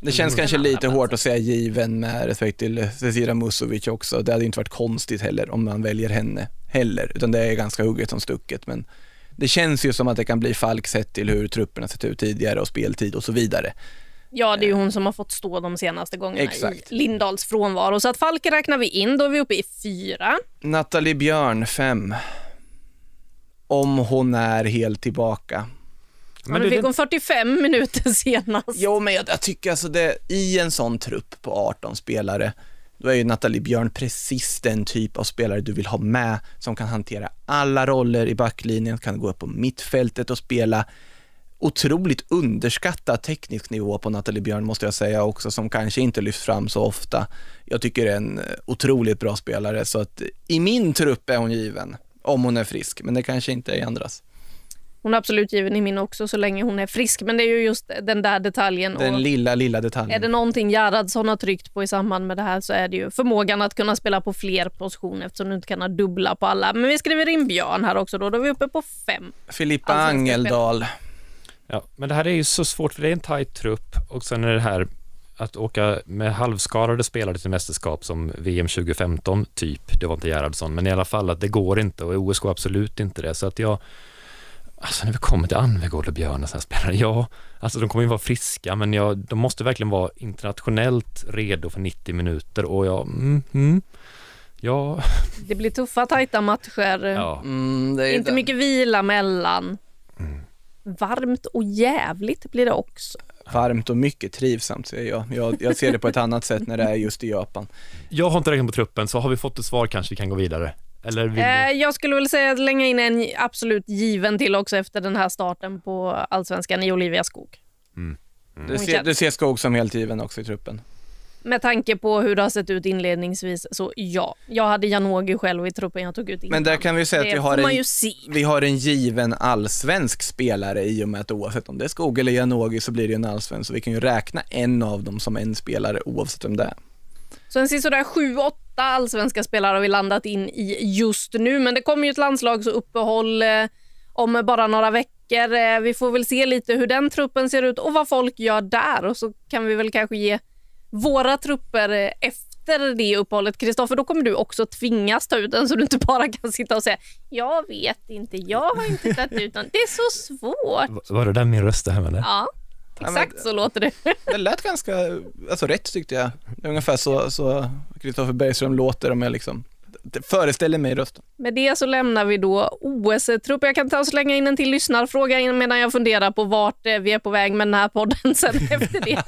Det känns Mm. kanske lite hårt att säga given med respekt till Cecilia Musovic också. Det hade inte varit konstigt heller om man väljer henne heller, utan det är ganska hugget som stucket. Men det känns ju som att det kan bli Falk sett till hur trupperna sett ut tidigare och speltid och så vidare. Ja, det är ju hon som har fått stå de senaste gångerna Exakt. i Lindahls frånvaro. Så att Falk räknar vi in, då är vi uppe i fyra. Nathalie Björn, fem. Om hon är helt tillbaka. Men Men nu du, fick hon 45 minuter senast. Jo, men jag, jag tycker alltså det, i en sån trupp på 18 spelare, då är ju Nathalie Björn precis den typ av spelare du vill ha med, som kan hantera alla roller i backlinjen, kan gå upp på mittfältet och spela otroligt underskattad teknisk nivå på Nathalie Björn måste jag säga också, som kanske inte lyfts fram så ofta. Jag tycker det är en eh, otroligt bra spelare, så att i min trupp är hon given, om hon är frisk, men det kanske inte är i andras. Hon är absolut given i min också så länge hon är frisk. Men det är ju just den där detaljen. Den lilla, lilla detaljen. är det någonting Gerhardsson har tryckt på i samband med det här så är det ju förmågan att kunna spela på fler positioner eftersom du inte kan ha dubbla på alla. Men vi skriver in Björn här också då. Då är vi uppe på fem. Filippa Allsvenska Angeldal. Ja, men det här är ju så svårt för det är en tajt trupp och sen är det här att åka med halvskadade spelare till mästerskap som VM 2015 typ, det var inte Gerhardsson, men i alla fall att det går inte och OS går absolut inte det. Så att jag, alltså när vi kommer till Anvegård och Björn och sådana spelare, ja, alltså de kommer ju vara friska, men jag, de måste verkligen vara internationellt redo för 90 minuter och jag, mm, mm, ja, Det blir tuffa, tajta matcher. ja. Mm, det är Inte mycket vila mellan. Mm. Varmt och jävligt blir det också. Varmt och mycket trivsamt säger jag. jag. Jag ser det på ett annat sätt när det är just i Japan. Jag har inte räknat på truppen, så har vi fått ett svar kanske vi kan gå vidare. Eller vill Eh, du? jag skulle väl säga att slänga in en absolut given till också efter den här starten på allsvenskan i Olivia Skog. Du Hon ser, känns- du ser Skog som helt given också i truppen. Med tanke på hur det har sett ut inledningsvis, så ja. Jag hade Janogy själv i truppen jag tog ut innan. Men där kan vi säga att vi har, en, ju vi har en given allsvensk spelare i och med att oavsett om det är Skog eller Janogy så blir det ju en allsvensk. Så vi kan ju räkna en av dem som en spelare oavsett om det är. Så en sådär sju, åtta allsvenska spelare har vi landat in i just nu. Men det kommer ju ett landslagsuppehåll eh, om bara några veckor. Eh, vi får väl se lite hur den truppen ser ut och vad folk gör där. Och så kan vi väl kanske ge våra trupper efter det uppehållet. Kristoffer, då kommer du också tvingas ta ut den så du inte bara kan sitta och säga jag vet inte, jag har inte tagit ut den. Det är så svårt. Va- Var det där min röst det här med det? Ja, exakt men- så låter det. Det lät ganska, alltså rätt tyckte jag. Ungefär så, så Kristoffer Bergström låter om jag liksom föreställer mig rösten. Med det så lämnar vi då OS-trupp. Jag kan ta och slänga in en till lyssnarfråga medan jag funderar på vart eh, vi är på väg med den här podden sen efter det.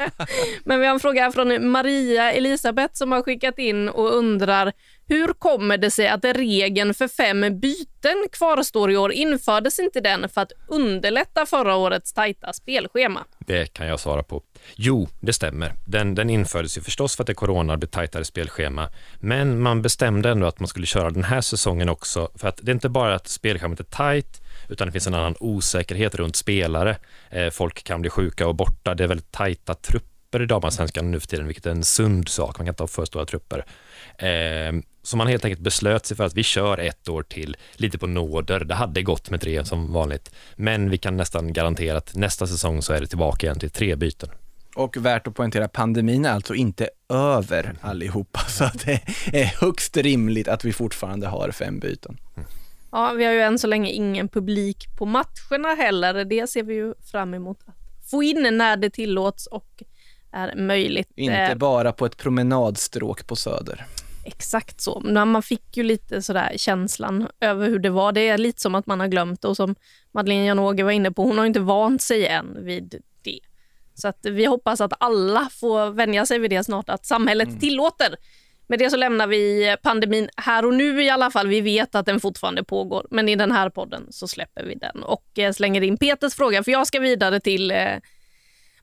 Men vi har en fråga från Maria Elisabeth som har skickat in och undrar hur kommer det sig att regeln för fem byten kvarstår i år? Infördes inte den för att underlätta förra årets tajta spelschema? Det kan jag svara på. Jo, det stämmer. Den, den infördes ju förstås för att det är corona blir tajtare spelschema. Men man bestämde ändå att man skulle köra den här säsongen också. För att det är inte bara att spelschemat är tajt, utan det finns en annan osäkerhet runt spelare. Eh, folk kan bli sjuka och borta. Det är väldigt tajta trupper i damallsvenskan nu för tiden, vilket är en sund sak. Man kan inte ha för stora trupper. Eh, så man helt enkelt beslöt sig för att vi kör ett år till, lite på nåder. Det hade gått med tre som vanligt, men vi kan nästan garantera att nästa säsong så är det tillbaka igen till tre byten. Och värt att poängtera, pandemin är alltså inte över allihopa, så att det är högst rimligt att vi fortfarande har fem byten. Ja, vi har ju än så länge ingen publik på matcherna heller. Det ser vi ju fram emot att få in när det tillåts och är möjligt. Inte Eh, bara på ett promenadstråk på Söder. Exakt så. Men man fick ju lite sådär känslan över hur det var. Det är lite som att man har glömt och som Madeleine Janogy var inne på, hon har inte vant sig än vid det. Så att vi hoppas att alla får vänja sig vid det snart, att samhället tillåter. Med det så lämnar vi pandemin här och nu i alla fall. Vi vet att den fortfarande pågår, men i den här podden så släpper vi den och eh, slänger in Peters fråga, för jag ska vidare till eh,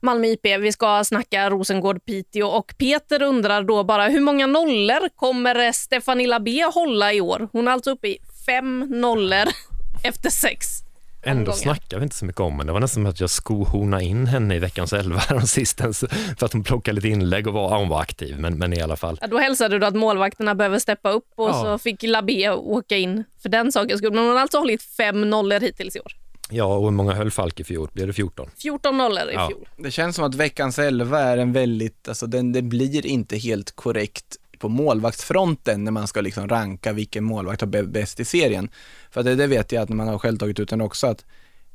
Malmö IP. Vi ska snacka Rosengård-Piteå och Peter undrar då bara hur många nollor kommer Stefanilla B hålla i år? Hon är alltså uppe i fem nollor efter sex. Ändå omgångar. snackar vi inte så mycket om henne. Det var nästan som att jag skohornade in henne i veckans elva sistens för att hon plockade lite inlägg och var, ja, hon var aktiv, men, men i alla fall. Ja, då hälsade du att målvakterna behöver steppa upp och Ja. så fick Labé åka in för den sakens skull. Men hon har alltså hållit fem nollor hittills i år. Ja, och hur många höll Falk i fjol? Blev det 14? 14 nollor i Ja. fjol. Det känns som att veckans elva är en väldigt, alltså den, det blir inte helt korrekt på målvaktsfronten när man ska liksom ranka vilken målvakt har bä- bäst i serien. För det, det vet jag att man har själv tagit ut den också att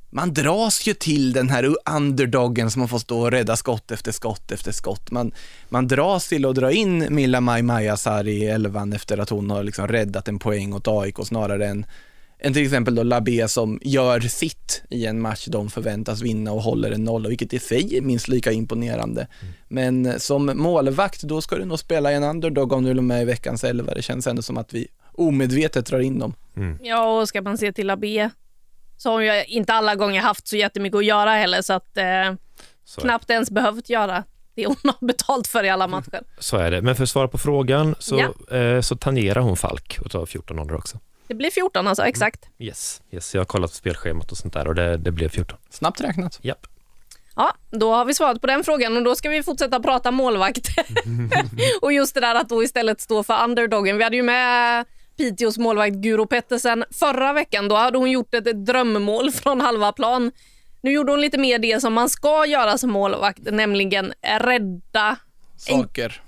man dras ju till den här underdogen som man får stå och rädda skott efter skott efter skott. Man, man dras till att dra in Milla Maj Majasar i elvan efter att hon har liksom räddat en poäng åt AIK snarare än än till exempel då Labé som gör sitt i en match de förväntas vinna och håller en nolla, vilket i sig är minst lika imponerande. Men eh, som målvakt, då ska du nog spela i en underdog om du är med i veckans elva. Det känns ändå som att vi omedvetet drar in dem. Ja, och ska man se till Labé så har ju inte alla gånger haft så jättemycket att göra heller så att eh, Så, knappt ens behövt göra det hon har betalt för i alla matcher. så är det. Men för att svara på frågan så, eh, så tangerar hon Falk och tar 14 nollor också. Det blir 14 alltså, exakt. Yes, yes, jag har kollat spelschemat och sånt där och det, det blev 14. Snabbt räknat. Japp. Ja, då har vi svarat på den frågan och då ska vi fortsätta prata målvakt. och just det där att då istället stå för underdogen. Vi hade ju med Piteås målvakt Guro Pettersen förra veckan. Då hade hon gjort ett drömmål från halva plan. Nu gjorde hon lite mer det som man ska göra som målvakt, nämligen rädda Saker.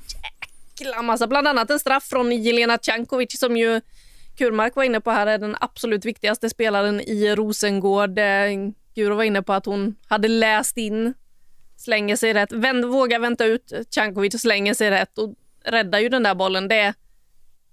jäkla massa, bland annat en straff från Jelena Cankovic som ju Kurmark var inne på här är den absolut viktigaste spelaren i Rosengård. Eh, Guro var inne på att hon hade läst in, slänger sig rätt, vänd, vågar vänta ut Cankovic slänger sig rätt och räddar ju den där bollen. Det är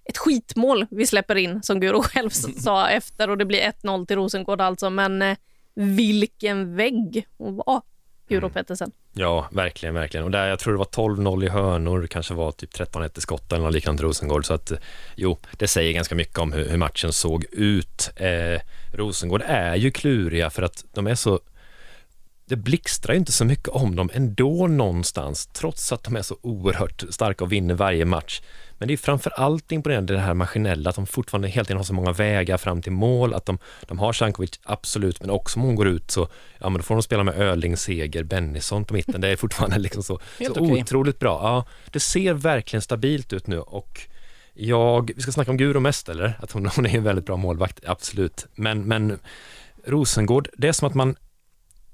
ett skitmål vi släpper in som Guro själv sa efter och det blir 1-0 till Rosengård alltså. Men eh, vilken vägg hon var, Guro Pettersen. Ja, verkligen, verkligen. Och där, jag tror det var 12-0 i hörnor, kanske var typ 13-1 i skott eller något liknande till Rosengård. Så att, jo, det säger ganska mycket om hur, hur matchen såg ut. Eh, Rosengård är ju kluriga för att de är så det blixtrar ju inte så mycket om dem ändå någonstans, trots att de är så oerhört starka och vinner varje match. Men det är framför allt imponerande det här maskinella, att de fortfarande hela tiden har så många vägar fram till mål, att de, de har Sankovic, absolut, men också om hon går ut så, ja men då får de spela med Öling, Seger, Bennison på mitten, det är fortfarande liksom så, Helt så okej. otroligt bra. Ja, det ser verkligen stabilt ut nu och jag, vi ska snacka om Guro mest eller? Att hon, hon är en väldigt bra målvakt, absolut. Men, men Rosengård, det är som att man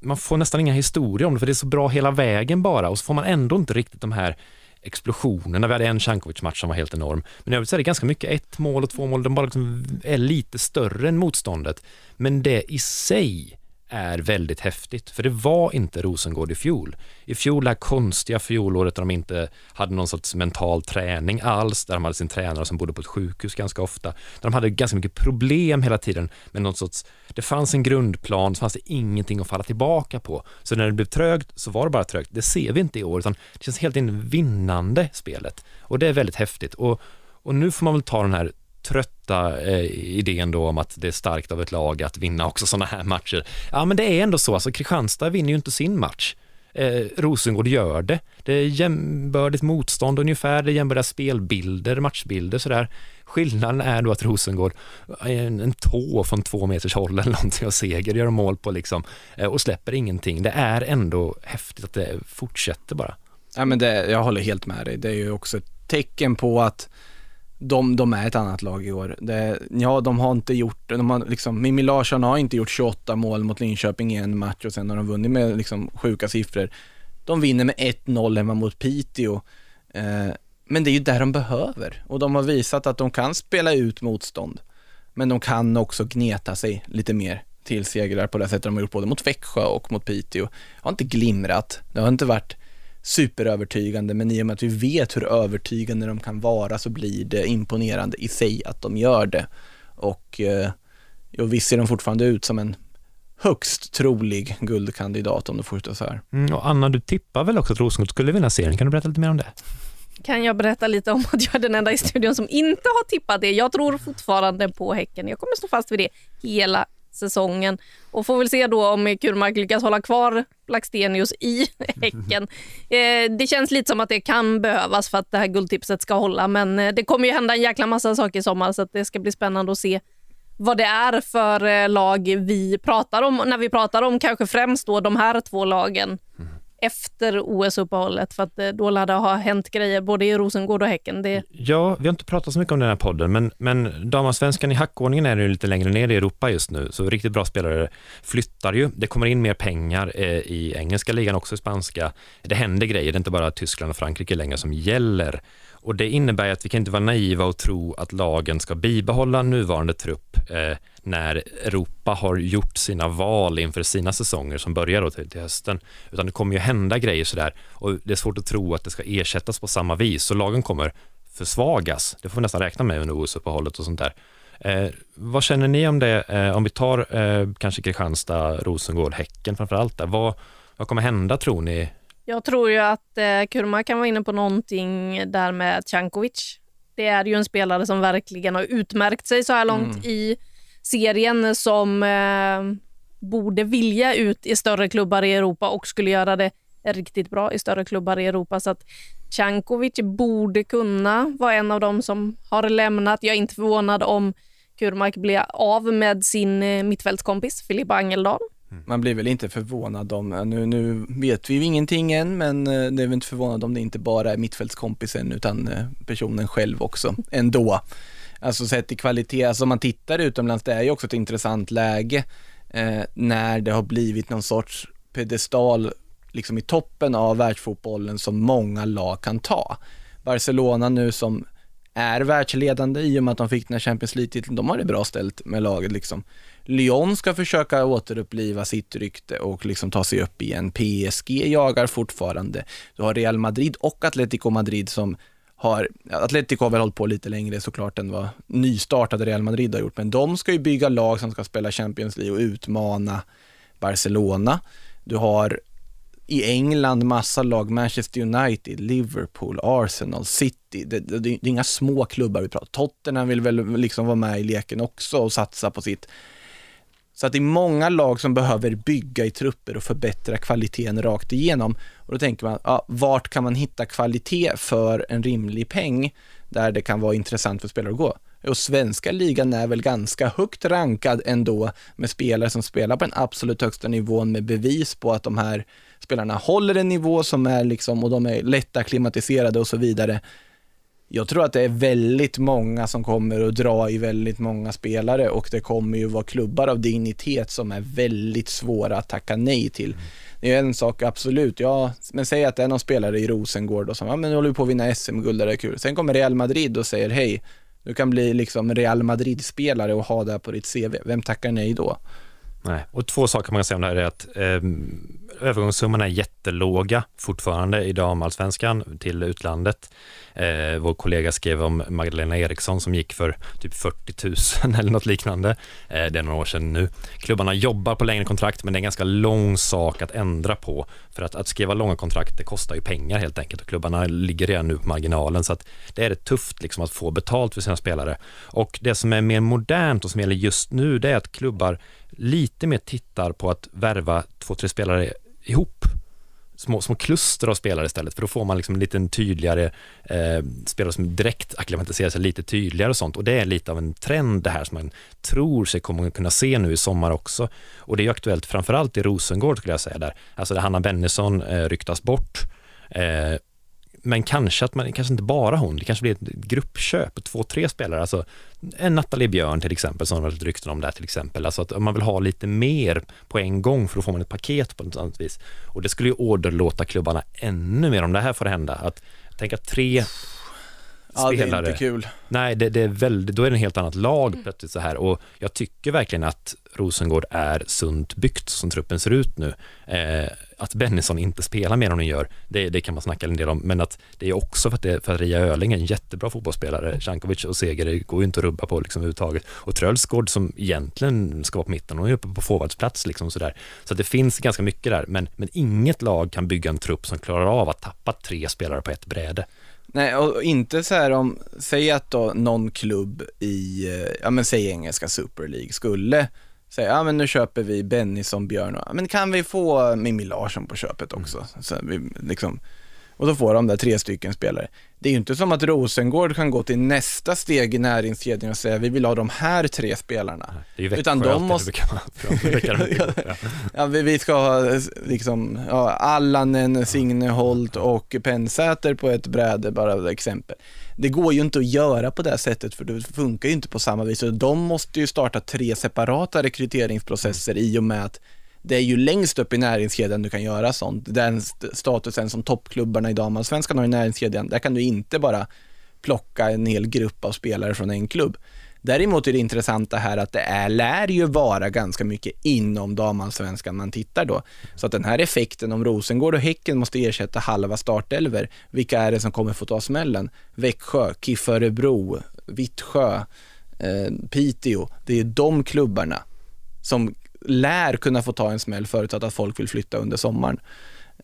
man får nästan inga historier om det, för det är så bra hela vägen bara och så får man ändå inte riktigt de här explosionerna. Vi hade en Cankovic-match som var helt enorm, men i övrigt så är det ganska mycket ett mål och två mål, de bara liksom är lite större än motståndet. Men det i sig är väldigt häftigt, för det var inte Rosengård i fjol. I fjol, det här konstiga fjolåret där de inte hade någon sorts mental träning alls, där de hade sin tränare som bodde på ett sjukhus ganska ofta, där de hade ganska mycket problem hela tiden med någon sorts, det fanns en grundplan, så fanns det ingenting att falla tillbaka på. Så när det blev trögt så var det bara trögt. Det ser vi inte i år, utan det känns helt in vinnande spelet. Och det är väldigt häftigt. Och, och nu får man väl ta den här trötta eh, idén då om att det är starkt av ett lag att vinna också sådana här matcher. Ja, men det är ändå så, alltså Kristianstad vinner ju inte sin match. Eh, Rosengård gör det. Det är jämbördigt motstånd ungefär, det är jämbördiga spelbilder, matchbilder sådär. Skillnaden är då att Rosengård är en, en tå från två meters håll eller någonting och seger gör de mål på liksom eh, och släpper ingenting. Det är ändå häftigt att det fortsätter bara. Ja, men det, jag håller helt med dig. Det är ju också ett tecken på att de, de är ett annat lag i år. Det, ja, de har inte gjort, de har liksom, Mimmi Larsson har inte gjort 28 mål mot Linköping i en match och sen har de vunnit med liksom sjuka siffror. De vinner med 1-0 hemma mot Piteå. Eh, men det är ju där de behöver och de har visat att de kan spela ut motstånd. Men de kan också gneta sig lite mer till segrar på det sättet de har gjort både mot Växjö och mot Piteå. Det Har inte glimrat, det har inte varit superövertygande, men i och med att vi vet hur övertygande de kan vara så blir det imponerande i sig att de gör det. Och, eh, och visst ser de fortfarande ut som en högst trolig guldkandidat om det fortsätter så här. Mm, och Anna, du tippar väl också att Rosengård skulle vinna serien? Kan du berätta lite mer om det? kan jag berätta lite om att jag är den enda i studion som inte har tippat det. Jag tror fortfarande på Häcken. Jag kommer stå fast vid det hela säsongen och får väl se då om Kurmark lyckas hålla kvar Blackstenius i Häcken. Eh, det känns lite som att det kan behövas för att det här guldtipset ska hålla, men eh, det kommer ju hända en jäkla massa saker i sommar så att det ska bli spännande att se vad det är för eh, lag vi pratar om när vi pratar om kanske främst då de här två lagen Mm efter OS-uppehållet för att eh, då lär det ha hänt grejer både i Rosengård och Häcken. Det, Ja, vi har inte pratat så mycket om den här podden, men, men damallsvenskan i hackordningen är ju lite längre ner i Europa just nu, så riktigt bra spelare flyttar ju. Det kommer in mer pengar eh, i engelska ligan, också i spanska. Det händer grejer, det är inte bara Tyskland och Frankrike längre som gäller. Och det innebär att vi kan inte vara naiva och tro att lagen ska bibehålla nuvarande trupp eh, när Europa har gjort sina val inför sina säsonger som börjar då till, till hösten. Utan det kommer ju hända grejer sådär och det är svårt att tro att det ska ersättas på samma vis. Så lagen kommer försvagas. Det får vi nästan räkna med under OS-uppehållet och sånt där. Eh, vad känner ni om det? Eh, om vi tar eh, kanske Kristianstad, Rosengård, Häcken framför allt. Där. Vad, vad kommer hända tror ni? jag tror ju att eh, Kurma kan vara inne på någonting där med Cankovic. Det är ju en spelare som verkligen har utmärkt sig så här långt Mm. i serien som eh, borde vilja ut i större klubbar i Europa och skulle göra det riktigt bra i större klubbar i Europa. Så att Cankovic borde kunna vara en av dem som har lämnat. Jag är inte förvånad om Kurmark blir av med sin eh, mittfältskompis Filippa Angeldal. Mm. Man blir väl inte förvånad om, eh, nu, nu vet vi ju ingenting än, men eh, det är väl inte förvånad om det inte bara är mittfältskompisen utan personen själv också ändå. Alltså sett i kvalitet, alltså om man tittar utomlands, det är ju också ett intressant läge eh, när det har blivit någon sorts pedestal liksom i toppen av världsfotbollen som många lag kan ta. Barcelona nu som är världsledande i och med att de fick den här Champions League-titeln, de har det bra ställt med laget liksom. Lyon ska försöka återuppliva sitt rykte och liksom ta sig upp igen. PSG jagar fortfarande. Du har Real Madrid och Atletico Madrid som har, Atletico har väl hållit på lite längre såklart än vad nystartade Real Madrid har gjort, men de ska ju bygga lag som ska spela Champions League och utmana Barcelona. Du har i England massa lag, Manchester United, Liverpool, Arsenal, City. Det, det, det är inga små klubbar vi pratar Tottenham vill väl liksom vara med i leken också och satsa på sitt. Så att det är många lag som behöver bygga i trupper och förbättra kvaliteten rakt igenom. Och då tänker man, ja, vart kan man hitta kvalitet för en rimlig peng där det kan vara intressant för spelare att gå? Och svenska ligan är väl ganska högt rankad ändå med spelare som spelar på den absolut högsta nivån med bevis på att de här spelarna håller en nivå som är liksom, och de är lätta klimatiserade och så vidare. Jag tror att det är väldigt många som kommer att dra i väldigt många spelare och det kommer ju vara klubbar av dignitet som är väldigt svåra att tacka nej till. Det är en sak, absolut, ja, men säg att det är någon spelare i Rosengård och som, ja men nu håller vi på att vinna SM-guld, det är kul. Sen kommer Real Madrid och säger hej, du kan bli liksom Real Madrid-spelare och ha det på ditt CV. Vem tackar nej då? Nej. Och två saker man kan säga om det här är att eh, övergångssummorna är jättelåga fortfarande i damallsvenskan till utlandet. Eh, vår kollega skrev om Magdalena Eriksson som gick för typ 40 000 eller något liknande. Eh, det är några år sedan nu. Klubbarna jobbar på längre kontrakt men det är en ganska lång sak att ändra på. För att, att skriva långa kontrakt det kostar ju pengar helt enkelt och klubbarna ligger redan nu på marginalen så att det är det tufft liksom att få betalt för sina spelare. Och det som är mer modernt och som gäller just nu det är att klubbar lite mer tittar på att värva två, tre spelare ihop. Små, små kluster av spelare istället, för då får man liksom en liten tydligare eh, spelare som direkt akklimatiserar sig lite tydligare och sånt. Och det är lite av en trend det här som man tror sig kommer kunna se nu i sommar också. Och det är ju aktuellt framförallt i Rosengård skulle jag säga där. Alltså där Hanna Bennison eh, ryktas bort. Eh, men kanske att man, kanske inte bara hon, det kanske blir ett gruppköp, två, tre spelare, alltså en Nathalie Björn till exempel, som har varit rykten om där till exempel, alltså att om man vill ha lite mer på en gång, för då får man ett paket på något annat vis. Och det skulle ju åderlåta klubbarna ännu mer om det här får hända, att tänka tre Ja, det är spelare. inte kul. Nej, det, det är väldigt, då är det ett helt annat lag plötsligt så här och jag tycker verkligen att Rosengård är sunt byggt som truppen ser ut nu. Eh, att Bennison inte spelar mer än hon gör, det, det kan man snacka en del om, men att det är också för att, det, för att Ria Öling är en jättebra fotbollsspelare. Cankovic och Seger det går ju inte att rubba på liksom överhuvudtaget. Och Trölsgård som egentligen ska vara på mitten, hon är uppe på forwardsplats liksom sådär. Så att det finns ganska mycket där, men, men inget lag kan bygga en trupp som klarar av att tappa tre spelare på ett bräde. Nej, och inte så här om, säg att då någon klubb i, eh, ja men säg engelska Super League skulle säga, ja men nu köper vi Bennison, Björn och, ja, men kan vi få Mimmi Larsson på köpet också? Så vi, liksom, och då får de där tre stycken spelare. Det är ju inte som att Rosengård kan gå till nästa steg i näringskedjan och säga vi vill ha de här tre spelarna. Det är ju Växjö Utan de alltid, måste- brukar man- för. Ja, vi, ska ha liksom, ja, Allanen, Signeholt och Pennsäter på ett bräde, bara exempel. Det går ju inte att göra på det sättet för det funkar ju inte på samma vis. De måste ju starta tre separata rekryteringsprocesser i och med att det är ju längst upp i näringskedjan du kan göra sånt. Den statusen som toppklubbarna i damallsvenskan har i näringskedjan, där kan du inte bara plocka en hel grupp av spelare från en klubb. Däremot är det intressanta här att det är, lär ju vara ganska mycket inom damallsvenskan man tittar då. Så att den här effekten om Rosengård och Häcken måste ersätta halva startelver, vilka är det som kommer få ta smällen? Växjö, KIF Örebro, Vittsjö, eh, Piteå. Det är de klubbarna som lär kunna få ta en smäll förutsatt att folk vill flytta under sommaren.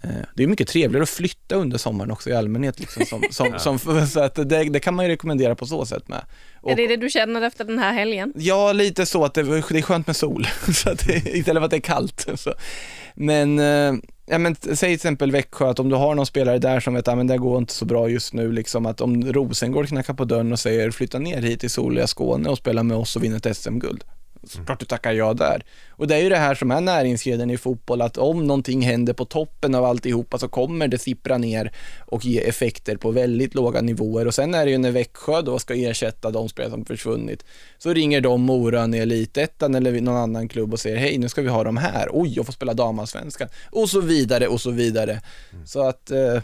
Eh, Det är mycket trevligare att flytta under sommaren också i allmänhet. Liksom, som, som, som, så att det, det kan man ju rekommendera på så sätt med. Och, Är det det du känner efter den här helgen? Ja, lite så att det, det är skönt med sol, så att det, istället för att det är kallt. Så. Men, eh, ja, men säg till exempel Växjö, att om du har någon spelare där som vet att ah, det går inte så bra just nu, liksom att om Rosengård knackar på dörren och säger flytta ner hit till soliga Skåne och spela med oss och vinna ett SM-guld. Klart du tackar ja där. Och det är ju det här som är näringskedjan i fotboll, att om någonting händer på toppen av alltihopa så kommer det sippra ner och ge effekter på väldigt låga nivåer. Och sen är det ju när Växjö då ska ersätta de spelare som försvunnit, så ringer de Mora ner Elitettan eller någon annan klubb och säger hej, nu ska vi ha de här. Oj, jag får spela damallsvenskan. Och så vidare och så vidare. Så att, eh,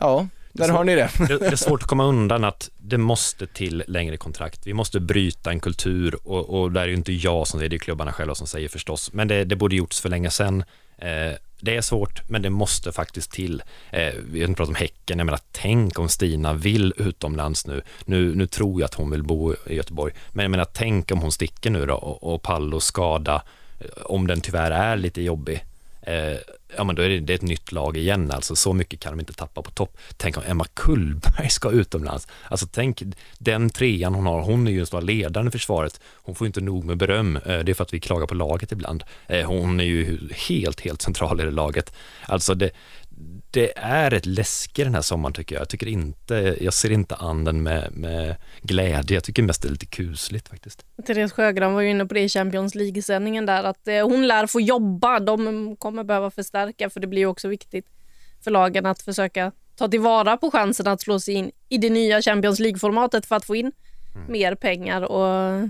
ja, där har ni det. Det, det är svårt att komma undan att det måste till längre kontrakt. Vi måste bryta en kultur och, och där är ju inte jag som säger det, är klubbarna själva som säger förstås. Men det, det borde gjorts för länge sedan. Eh, det är svårt, men det måste faktiskt till. Eh, vi har inte pratat om Häcken, jag menar tänk om Stina vill utomlands nu. nu. Nu tror jag att hon vill bo i Göteborg, men jag menar tänk om hon sticker nu då och, och Pallo skada, eh, om den tyvärr är lite jobbig. Eh, ja men då är det, det är ett nytt lag igen alltså, så mycket kan de inte tappa på topp. Tänk om Emma Kullberg ska utomlands. Alltså tänk, den trean hon har, hon är ju en stor ledaren i försvaret. Hon får inte nog med beröm, eh, det är för att vi klagar på laget ibland. Eh, hon är ju helt, helt central i det laget. Alltså det, det är ett läske den här sommaren tycker jag. Jag tycker inte, jag ser inte an den med, med glädje. Jag tycker mest det är lite kusligt faktiskt. Therese Sjögran var ju inne på det i Champions League-sändningen där att eh, hon lär få jobba. De kommer behöva förstärka för det blir ju också viktigt för lagen att försöka ta tillvara på chansen att slå sig in i det nya Champions League-formatet för att få in mer pengar. Och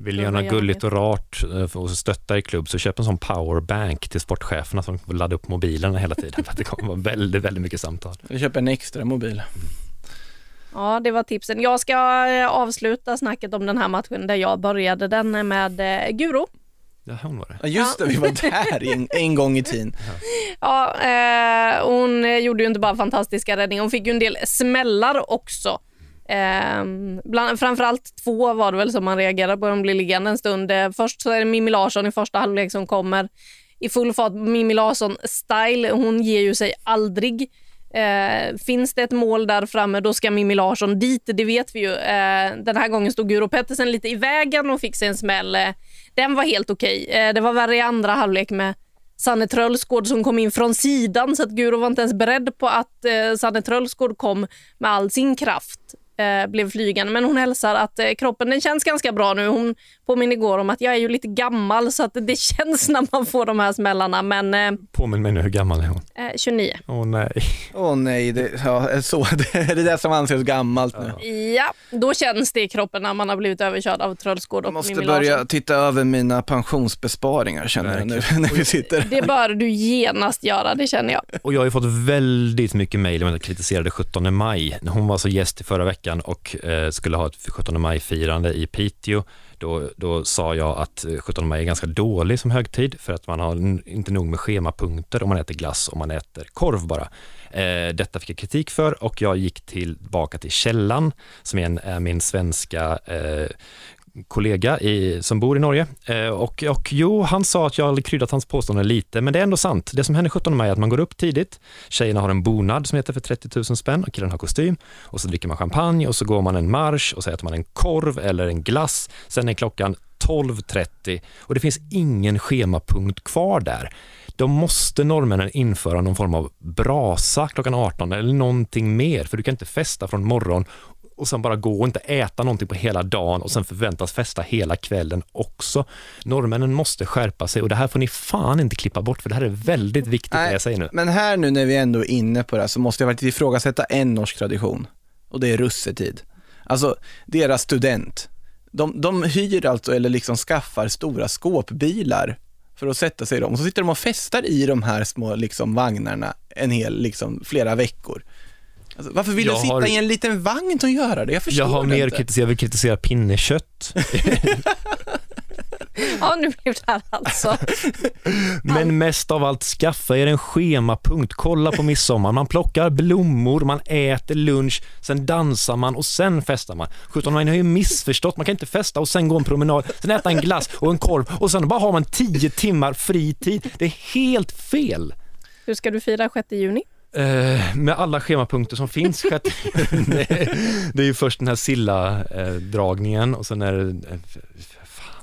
Vill göra något gulligt och rart eh, och stötta i klubb så köp en sån powerbank till sportcheferna som får ladda upp mobilerna hela tiden för att det kommer vara väldigt, väldigt mycket samtal. Vi köper en extra mobil. Ja, det var tipsen. Jag ska eh, avsluta snacket om den här matchen där jag började den med eh, Guro. Ja, hon var det. Ja just det, vi var där en, en gång i tiden. Ja, eh, hon eh, gjorde ju inte bara fantastiska räddningar, hon fick ju en del smällar också. Eh, bland, framförallt två var det väl som man reagerade på, de blir liggande en stund. Eh, först så är det Mimmi Larsson i första halvlek som kommer i full fart. Mimmi Larsson-style, hon ger ju sig aldrig. Eh, finns det ett mål där framme, då ska Mimmi Larsson dit, det vet vi ju. Eh, den här gången stod Guro Pettersen lite i vägen och fick sig en smäll. Eh, den var helt okej. Eh, det var värre i andra halvlek med Sanne Trölsgård som kom in från sidan så att Guro var inte ens beredd på att eh, Sanne Trölsgård kom med all sin kraft. Eh, blev flygande. Men hon hälsar att eh, kroppen den känns ganska bra nu. Hon påminner igår om att jag är ju lite gammal så att det känns när man får de här smällarna. Men eh, Påminn mig nu, hur gammal är hon? eh, 29. Åh nej. Åh nej, det, ja, så, det är det där som anses gammalt nu. Ja, då känns det i kroppen när man har blivit överkörd av Trölsgård Jag och måste Mimmi börja Larsson. titta över mina pensionsbesparingar känner jag nu när vi sitter. Det bör du genast göra, det känner jag. Och jag har ju fått väldigt mycket mejl om att jag kritiserade 17 maj. Hon var alltså gäst i förra veckan och eh, skulle ha ett 17 maj-firande i Piteå. Då, då sa jag att eh, 17 maj är ganska dålig som högtid för att man har inte nog med schemapunkter om man äter glass och man äter korv bara. Eh, detta fick jag kritik för och jag gick tillbaka till källan som är, en, är min svenska eh, kollega i, som bor i Norge. Eh, och, och jo, han sa att jag hade kryddat hans påstående lite, men det är ändå sant. Det som händer 17 maj är att man går upp tidigt, tjejerna har en bonad som heter för 30 000 spänn och killen har kostym och så dricker man champagne och så går man en marsch och så äter man en korv eller en glass. Sen är klockan 12.30 och det finns ingen schemapunkt kvar där. Då måste norrmännen införa någon form av brasa klockan 18 eller någonting mer, för du kan inte festa från morgon och sen bara gå och inte äta någonting på hela dagen och sen förväntas festa hela kvällen också. Norrmännen måste skärpa sig och det här får ni fan inte klippa bort för det här är väldigt viktigt det jag säger nu. Men här nu när vi ändå är inne på det här så måste jag faktiskt ifrågasätta en norsk tradition och det är russetid. Alltså deras student, de, de hyr alltså eller liksom skaffar stora skåpbilar för att sätta sig i dem och så sitter de och festar i de här små liksom vagnarna en hel, liksom flera veckor. Alltså, varför vill Jag du sitta har- i en liten vagn och göra det? Jag förstår Jag har det mer inte. kritiserat, jag vill kritisera pinnekött. Ja, nu blev det här alltså. Men mest av allt, skaffa er en schemapunkt. Kolla på midsommar. Man plockar blommor, man äter lunch, sen dansar man och sen festar man. 17 man har ju missförstått. Man kan inte festa och sen gå en promenad, sen äta en glass och en korv och sen bara har man 10 timmar fri tid. Det är helt fel. Hur ska du fira 6 juni? Eh, med alla schemapunkter som finns. det är ju först den här Silla-dragningen och sen är det...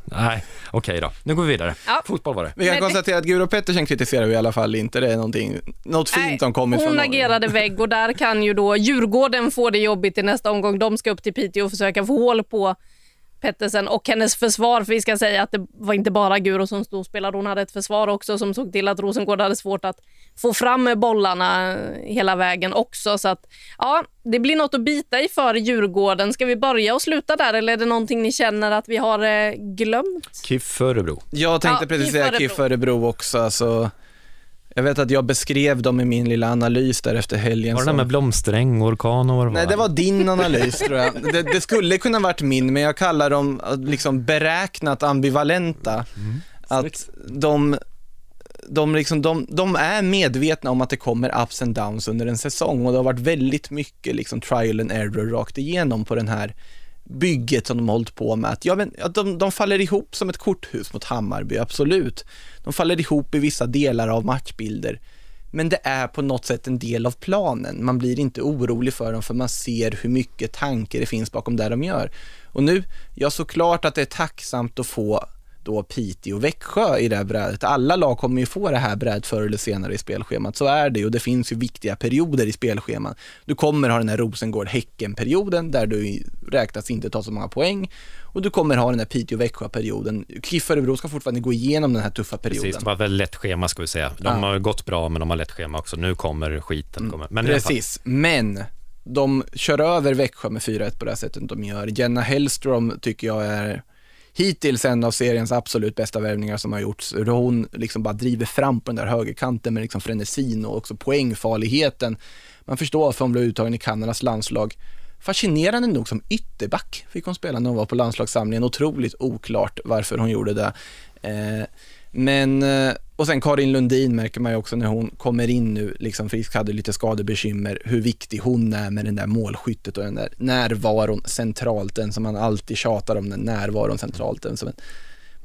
Nej, okej då. Nu går vi vidare. Ja. Fotboll var det. Vi kan konstatera att Guro Pettersen kritiserar vi i alla fall inte. Det är någonting, något fint Nej, som kommer från Hon agerade vägg och där kan ju då Djurgården få det jobbigt i nästa omgång. De ska upp till Piteå och försöka få hål på Pettersen och hennes försvar. För vi ska säga att det var inte bara Guro som stod och spelade. Hon hade ett försvar också som såg till att Rosengård hade svårt att få fram bollarna hela vägen också. Så att ja, det blir något att bita i för Djurgården. Ska vi börja och sluta där eller är det någonting ni känner att vi har eh, glömt? KIF Örebro. Jag tänkte Ja, precis säga. KIF Örebro också. Alltså, jag vet att jag beskrev dem i min lilla analys där efter helgen. Var det där som- med blomsträng, orkan och vad Nej, det var din analys tror jag. Det, det skulle kunna varit min, men jag kallar dem eh, liksom beräknat ambivalenta. Att de, de, liksom, de, de är medvetna om att det kommer ups and downs under en säsong och det har varit väldigt mycket liksom trial and error rakt igenom på den här bygget som de har hållit på med. Att, ja, men, att de, de faller ihop som ett korthus mot Hammarby, absolut. De faller ihop i vissa delar av matchbilder. Men det är på något sätt en del av planen. Man blir inte orolig för dem för man ser hur mycket tanke det finns bakom det de gör. Och nu, ja såklart att det är tacksamt att få då Piteå och Växjö i det här brädet. Alla lag kommer ju få det här brädet förr eller senare i spelschemat. Så är det ju och det finns ju viktiga perioder i spelschemat. Du kommer ha den här Rosengård-Häcken-perioden där du räknas inte ta så många poäng och du kommer ha den här Piteå-Växjö-perioden. KIF Örebro ska fortfarande gå igenom den här tuffa perioden. Precis, de har väldigt lätt schema ska vi säga. De Ja. Mm. har gått bra men de har lätt schema också. Nu kommer skiten. Kommer. Men Precis, men de kör över Växjö med 4-1 på det här sättet de gör. Jenna Hellström tycker jag är hittills en av seriens absolut bästa värvningar som har gjorts. Hur Hon liksom bara driver fram på den där högerkanten med liksom frenesin och också poängfarligheten. Man förstår varför hon blev uttagen i Kanadas landslag. Fascinerande nog som ytterback fick hon spela när hon var på landslagssamlingen. Otroligt oklart varför hon gjorde det. Eh, men, eh, och sen Karin Lundin märker man ju också när hon kommer in nu, liksom frisk, hade lite skadebekymmer, hur viktig hon är med den där målskyttet och den där närvaron centralt, den som man alltid tjatar om, den närvaron centralt, den som en,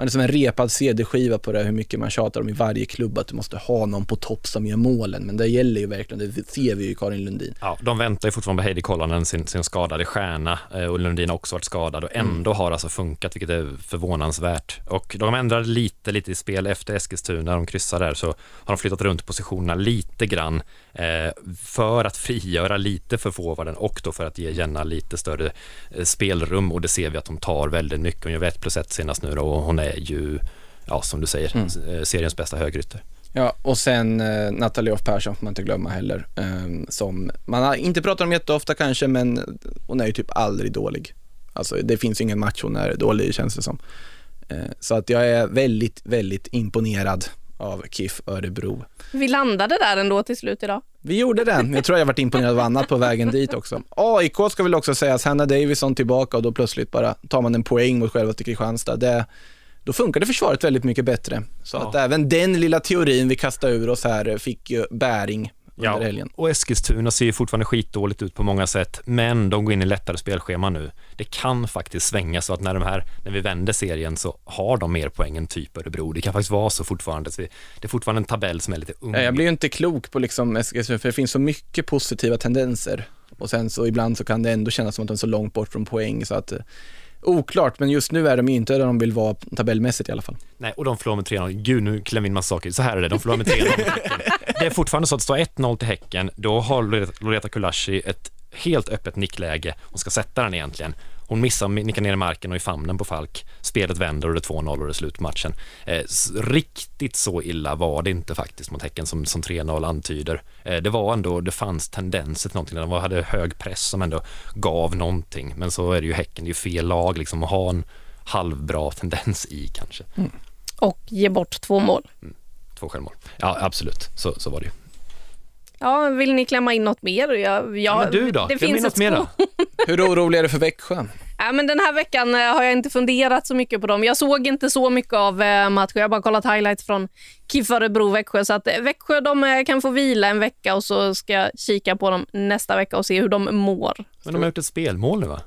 man är som en repad CD-skiva på det, hur mycket man tjatar om i varje klubb, att du måste ha någon på topp som gör målen, men det gäller ju verkligen, det ser vi ju Karin Lundin. Ja, de väntar ju fortfarande på Heidi Kollanen, sin, sin skadade stjärna eh, och Lundin har också varit skadad och ändå har alltså funkat, vilket är förvånansvärt. Och de ändrade lite, lite i spel efter Eskilstuna, de kryssar där, så har de flyttat runt positionerna lite grann eh, för att frigöra lite för forwarden och då för att ge Jenna lite större eh, spelrum och det ser vi att de tar väldigt mycket. Hon gör ett plus ett senast nu då och hon är ju, ja som du säger, eh, seriens bästa högrytter. Ja, och sen eh, Nathalie Off Persson får man inte glömma heller. Eh, som man har inte pratat om jätteofta kanske, men hon är ju typ aldrig dålig. Alltså det finns ju ingen match hon är dålig känns det som. Eh, så att jag är väldigt, väldigt imponerad av KIF Örebro. Vi landade där ändå till slut idag. Vi gjorde det. Jag tror jag varit imponerad av annat på vägen dit också. AIK ska väl också sägas, Hanna Davison tillbaka och då plötsligt bara tar man en poäng mot självaste Kristianstad. Det, då funkade försvaret väldigt mycket bättre. Så Ja. att även den lilla teorin vi kastade ur oss här fick ju bäring under helgen. och Eskilstuna ser ju fortfarande skitdåligt ut på många sätt, men de går in i lättare spelschema nu. Det kan faktiskt svänga så att när, de här, när vi vänder serien så har de mer poäng än typ Örebro. Det kan faktiskt vara så fortfarande. Så det är fortfarande en tabell som är lite ung. Ja, Jag blir ju inte klok på liksom Eskilstuna, för det finns så mycket positiva tendenser. Och sen så ibland så kan det ändå kännas som att de är så långt bort från poäng så att eh, oklart, men just nu är de ju inte där de vill vara tabellmässigt i alla fall. Nej, och de förlorar med 3-0. Gud, nu klämmer vi in massa saker. Så här är det, de förlorar med 3-0 mot Häcken. Det är fortfarande så att det står 1-0 till Häcken. Då har Loreta Kulashi ett helt öppet nickläge. Hon ska sätta den egentligen. Hon missar, nickar ner i marken och i famnen på Falk. Spelet vänder och det är 2-0 och det är slut på matchen. Eh, riktigt så illa var det inte faktiskt mot Häcken som, som 3-0 antyder. Eh, det var ändå, det fanns tendenser till någonting. De hade hög press som ändå gav någonting. Men så är det ju Häcken, det är ju fel lag liksom att ha en halvbra tendens i kanske. Mm. Och ge bort två mål. Mm. Två självmål. Ja, absolut. Så, så var det ju. Ja, vill ni klämma in något mer? Jag, jag, ja, men du då? Det Kläm finns något mer då? Hur orolig är du för Växjö? Ja, men den här veckan eh, har jag inte funderat så mycket på dem. Jag såg inte så mycket av eh, matchen. Jag har bara kollat highlights från KIF Örebro-Växjö. Så att eh, Växjö de kan få vila en vecka och så ska jag kika på dem nästa vecka och se hur de mår. Men de har gjort ett spelmål nu va?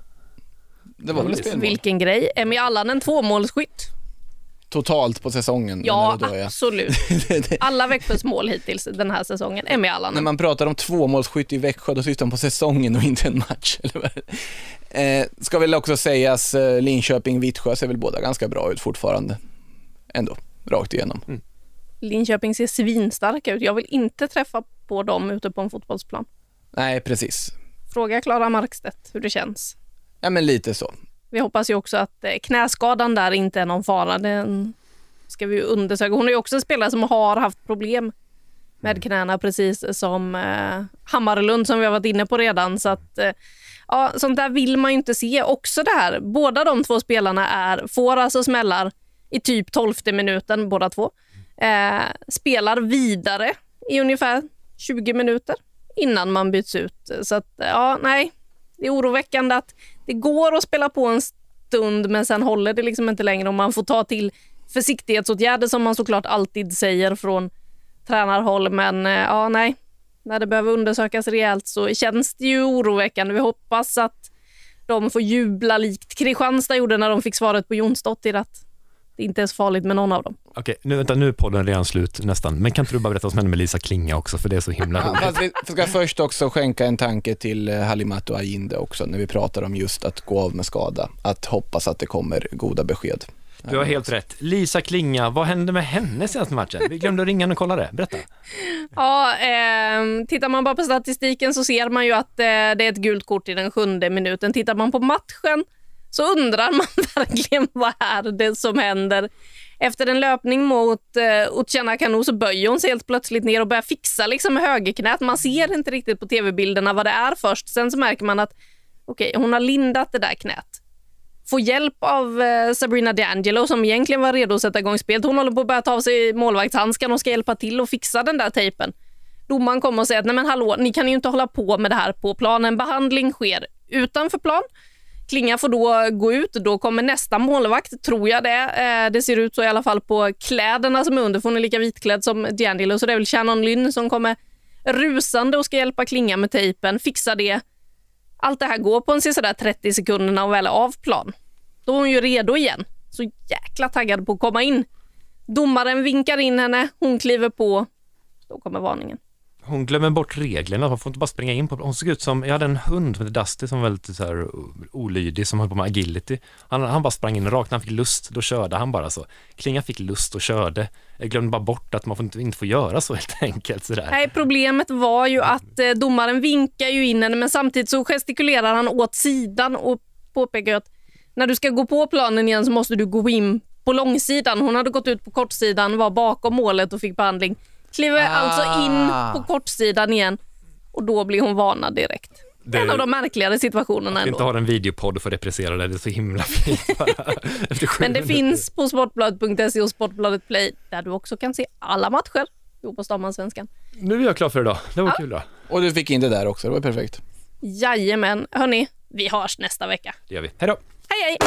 Det var väl ett spelmål? Vilken grej. Emmy Allan en tvåmålsskytt totalt på säsongen? Ja, absolut. Alla Växjös mål hittills den här säsongen är med alla. När man pratar om tvåmålsskytt i Växjö, då syftar man på säsongen och inte en match. eh, ska väl också sägas, eh, Linköping-Vittsjö ser väl båda ganska bra ut fortfarande. Ändå, rakt igenom. Mm. Linköping ser svinstarka ut. Jag vill inte träffa på dem ute på en fotbollsplan. Nej, precis. Fråga Klara Markstedt hur det känns. Ja, men lite så. Vi hoppas ju också att eh, knäskadan där inte är någon fara. Den ska vi undersöka. Hon är ju också en spelare som har haft problem med mm. knäna precis som eh, Hammarlund som vi har varit inne på redan. Så att, eh, ja, sånt där vill man ju inte se. Också det här, båda de två spelarna är, får alltså smällar i typ tolfte minuten båda två. Eh, spelar vidare i ungefär 20 minuter innan man byts ut. Så att, ja, nej, det är oroväckande att det går att spela på en stund men sen håller det liksom inte längre och man får ta till försiktighetsåtgärder som man såklart alltid säger från tränarhåll. Men eh, ja, nej, när det behöver undersökas rejält så känns det ju oroväckande. Vi hoppas att de får jubla likt Kristianstad gjorde när de fick svaret på Jonsdottir att det inte är så farligt med någon av dem. Okej, nu, vänta, nu är podden redan slut nästan. Men kan inte du bara berätta vad som hände med Lisa Klinga också, för det är så himla roligt. Ja, vi ska först också skänka en tanke till eh, Halimatu Ajinde också, när vi pratar om just att gå av med skada. Att hoppas att det kommer goda besked. Du har helt rätt. Lisa Klinga, vad hände med henne senaste matchen? Vi glömde ringa och kolla det. Berätta. Ja, eh, tittar man bara på statistiken så ser man ju att eh, det är ett gult kort i den sjunde minuten. Tittar man på matchen så undrar man verkligen vad är det som händer. Efter en löpning mot eh, Kanu så böjer hon sig helt plötsligt ner och börjar fixa liksom med högerknät. Man ser inte riktigt på tv-bilderna vad det är först. Sen så märker man att okay, hon har lindat det där knät. Får hjälp av eh, Sabrina D'Angelo som egentligen var redo att sätta igång spelet. Hon håller på att börja ta av sig målvaktshandskan och ska hjälpa till och fixa den där tejpen. Domaren kommer och säger att nej men hallå, ni kan ju inte hålla på med det här på planen. Behandling sker utanför plan. Klinga får då gå ut. Då kommer nästa målvakt, tror jag det. Eh, det ser ut så i alla fall på kläderna som är under, för hon är lika vitklädd som D'Angelo. Så det är väl Shannon Lynn som kommer rusande och ska hjälpa Klinga med tejpen, fixa det. Allt det här går på en sådär 30 sekunder när hon väl är av plan. Då är hon ju redo igen. Så jäkla taggad på att komma in. Domaren vinkar in henne, hon kliver på. Då kommer varningen hon glömmer bort reglerna, hon får inte bara springa in på Hon såg ut som, jag hade en hund som hette Dusty som var väldigt så här olydig som höll på med agility. Han, han bara sprang in rakt när han fick lust, då körde han bara så. Klinga fick lust och körde. Jag glömde bara bort att man får inte, inte får göra så helt enkelt. Så där. Nej, problemet var ju att eh, domaren vinkar ju in henne men samtidigt så gestikulerar han åt sidan och påpekar att när du ska gå på planen igen så måste du gå in på långsidan. Hon hade gått ut på kortsidan, var bakom målet och fick behandling. Kliver ah. alltså in på kortsidan igen och då blir hon varnad direkt. Det, en av de märkligare situationerna ändå. inte ha en videopodd för att repressera det, det är så himla fint Men det minuter. finns på sportbladet.se och Sportbladet Play där du också kan se alla matcher. Jo, på Stammansvenskan. Nu är jag klar för idag. Det var ja. kul då. Och du fick in det där också, det var perfekt. Jajamän. Hörni, vi hörs nästa vecka. Det gör vi. Hej då! Hej hej!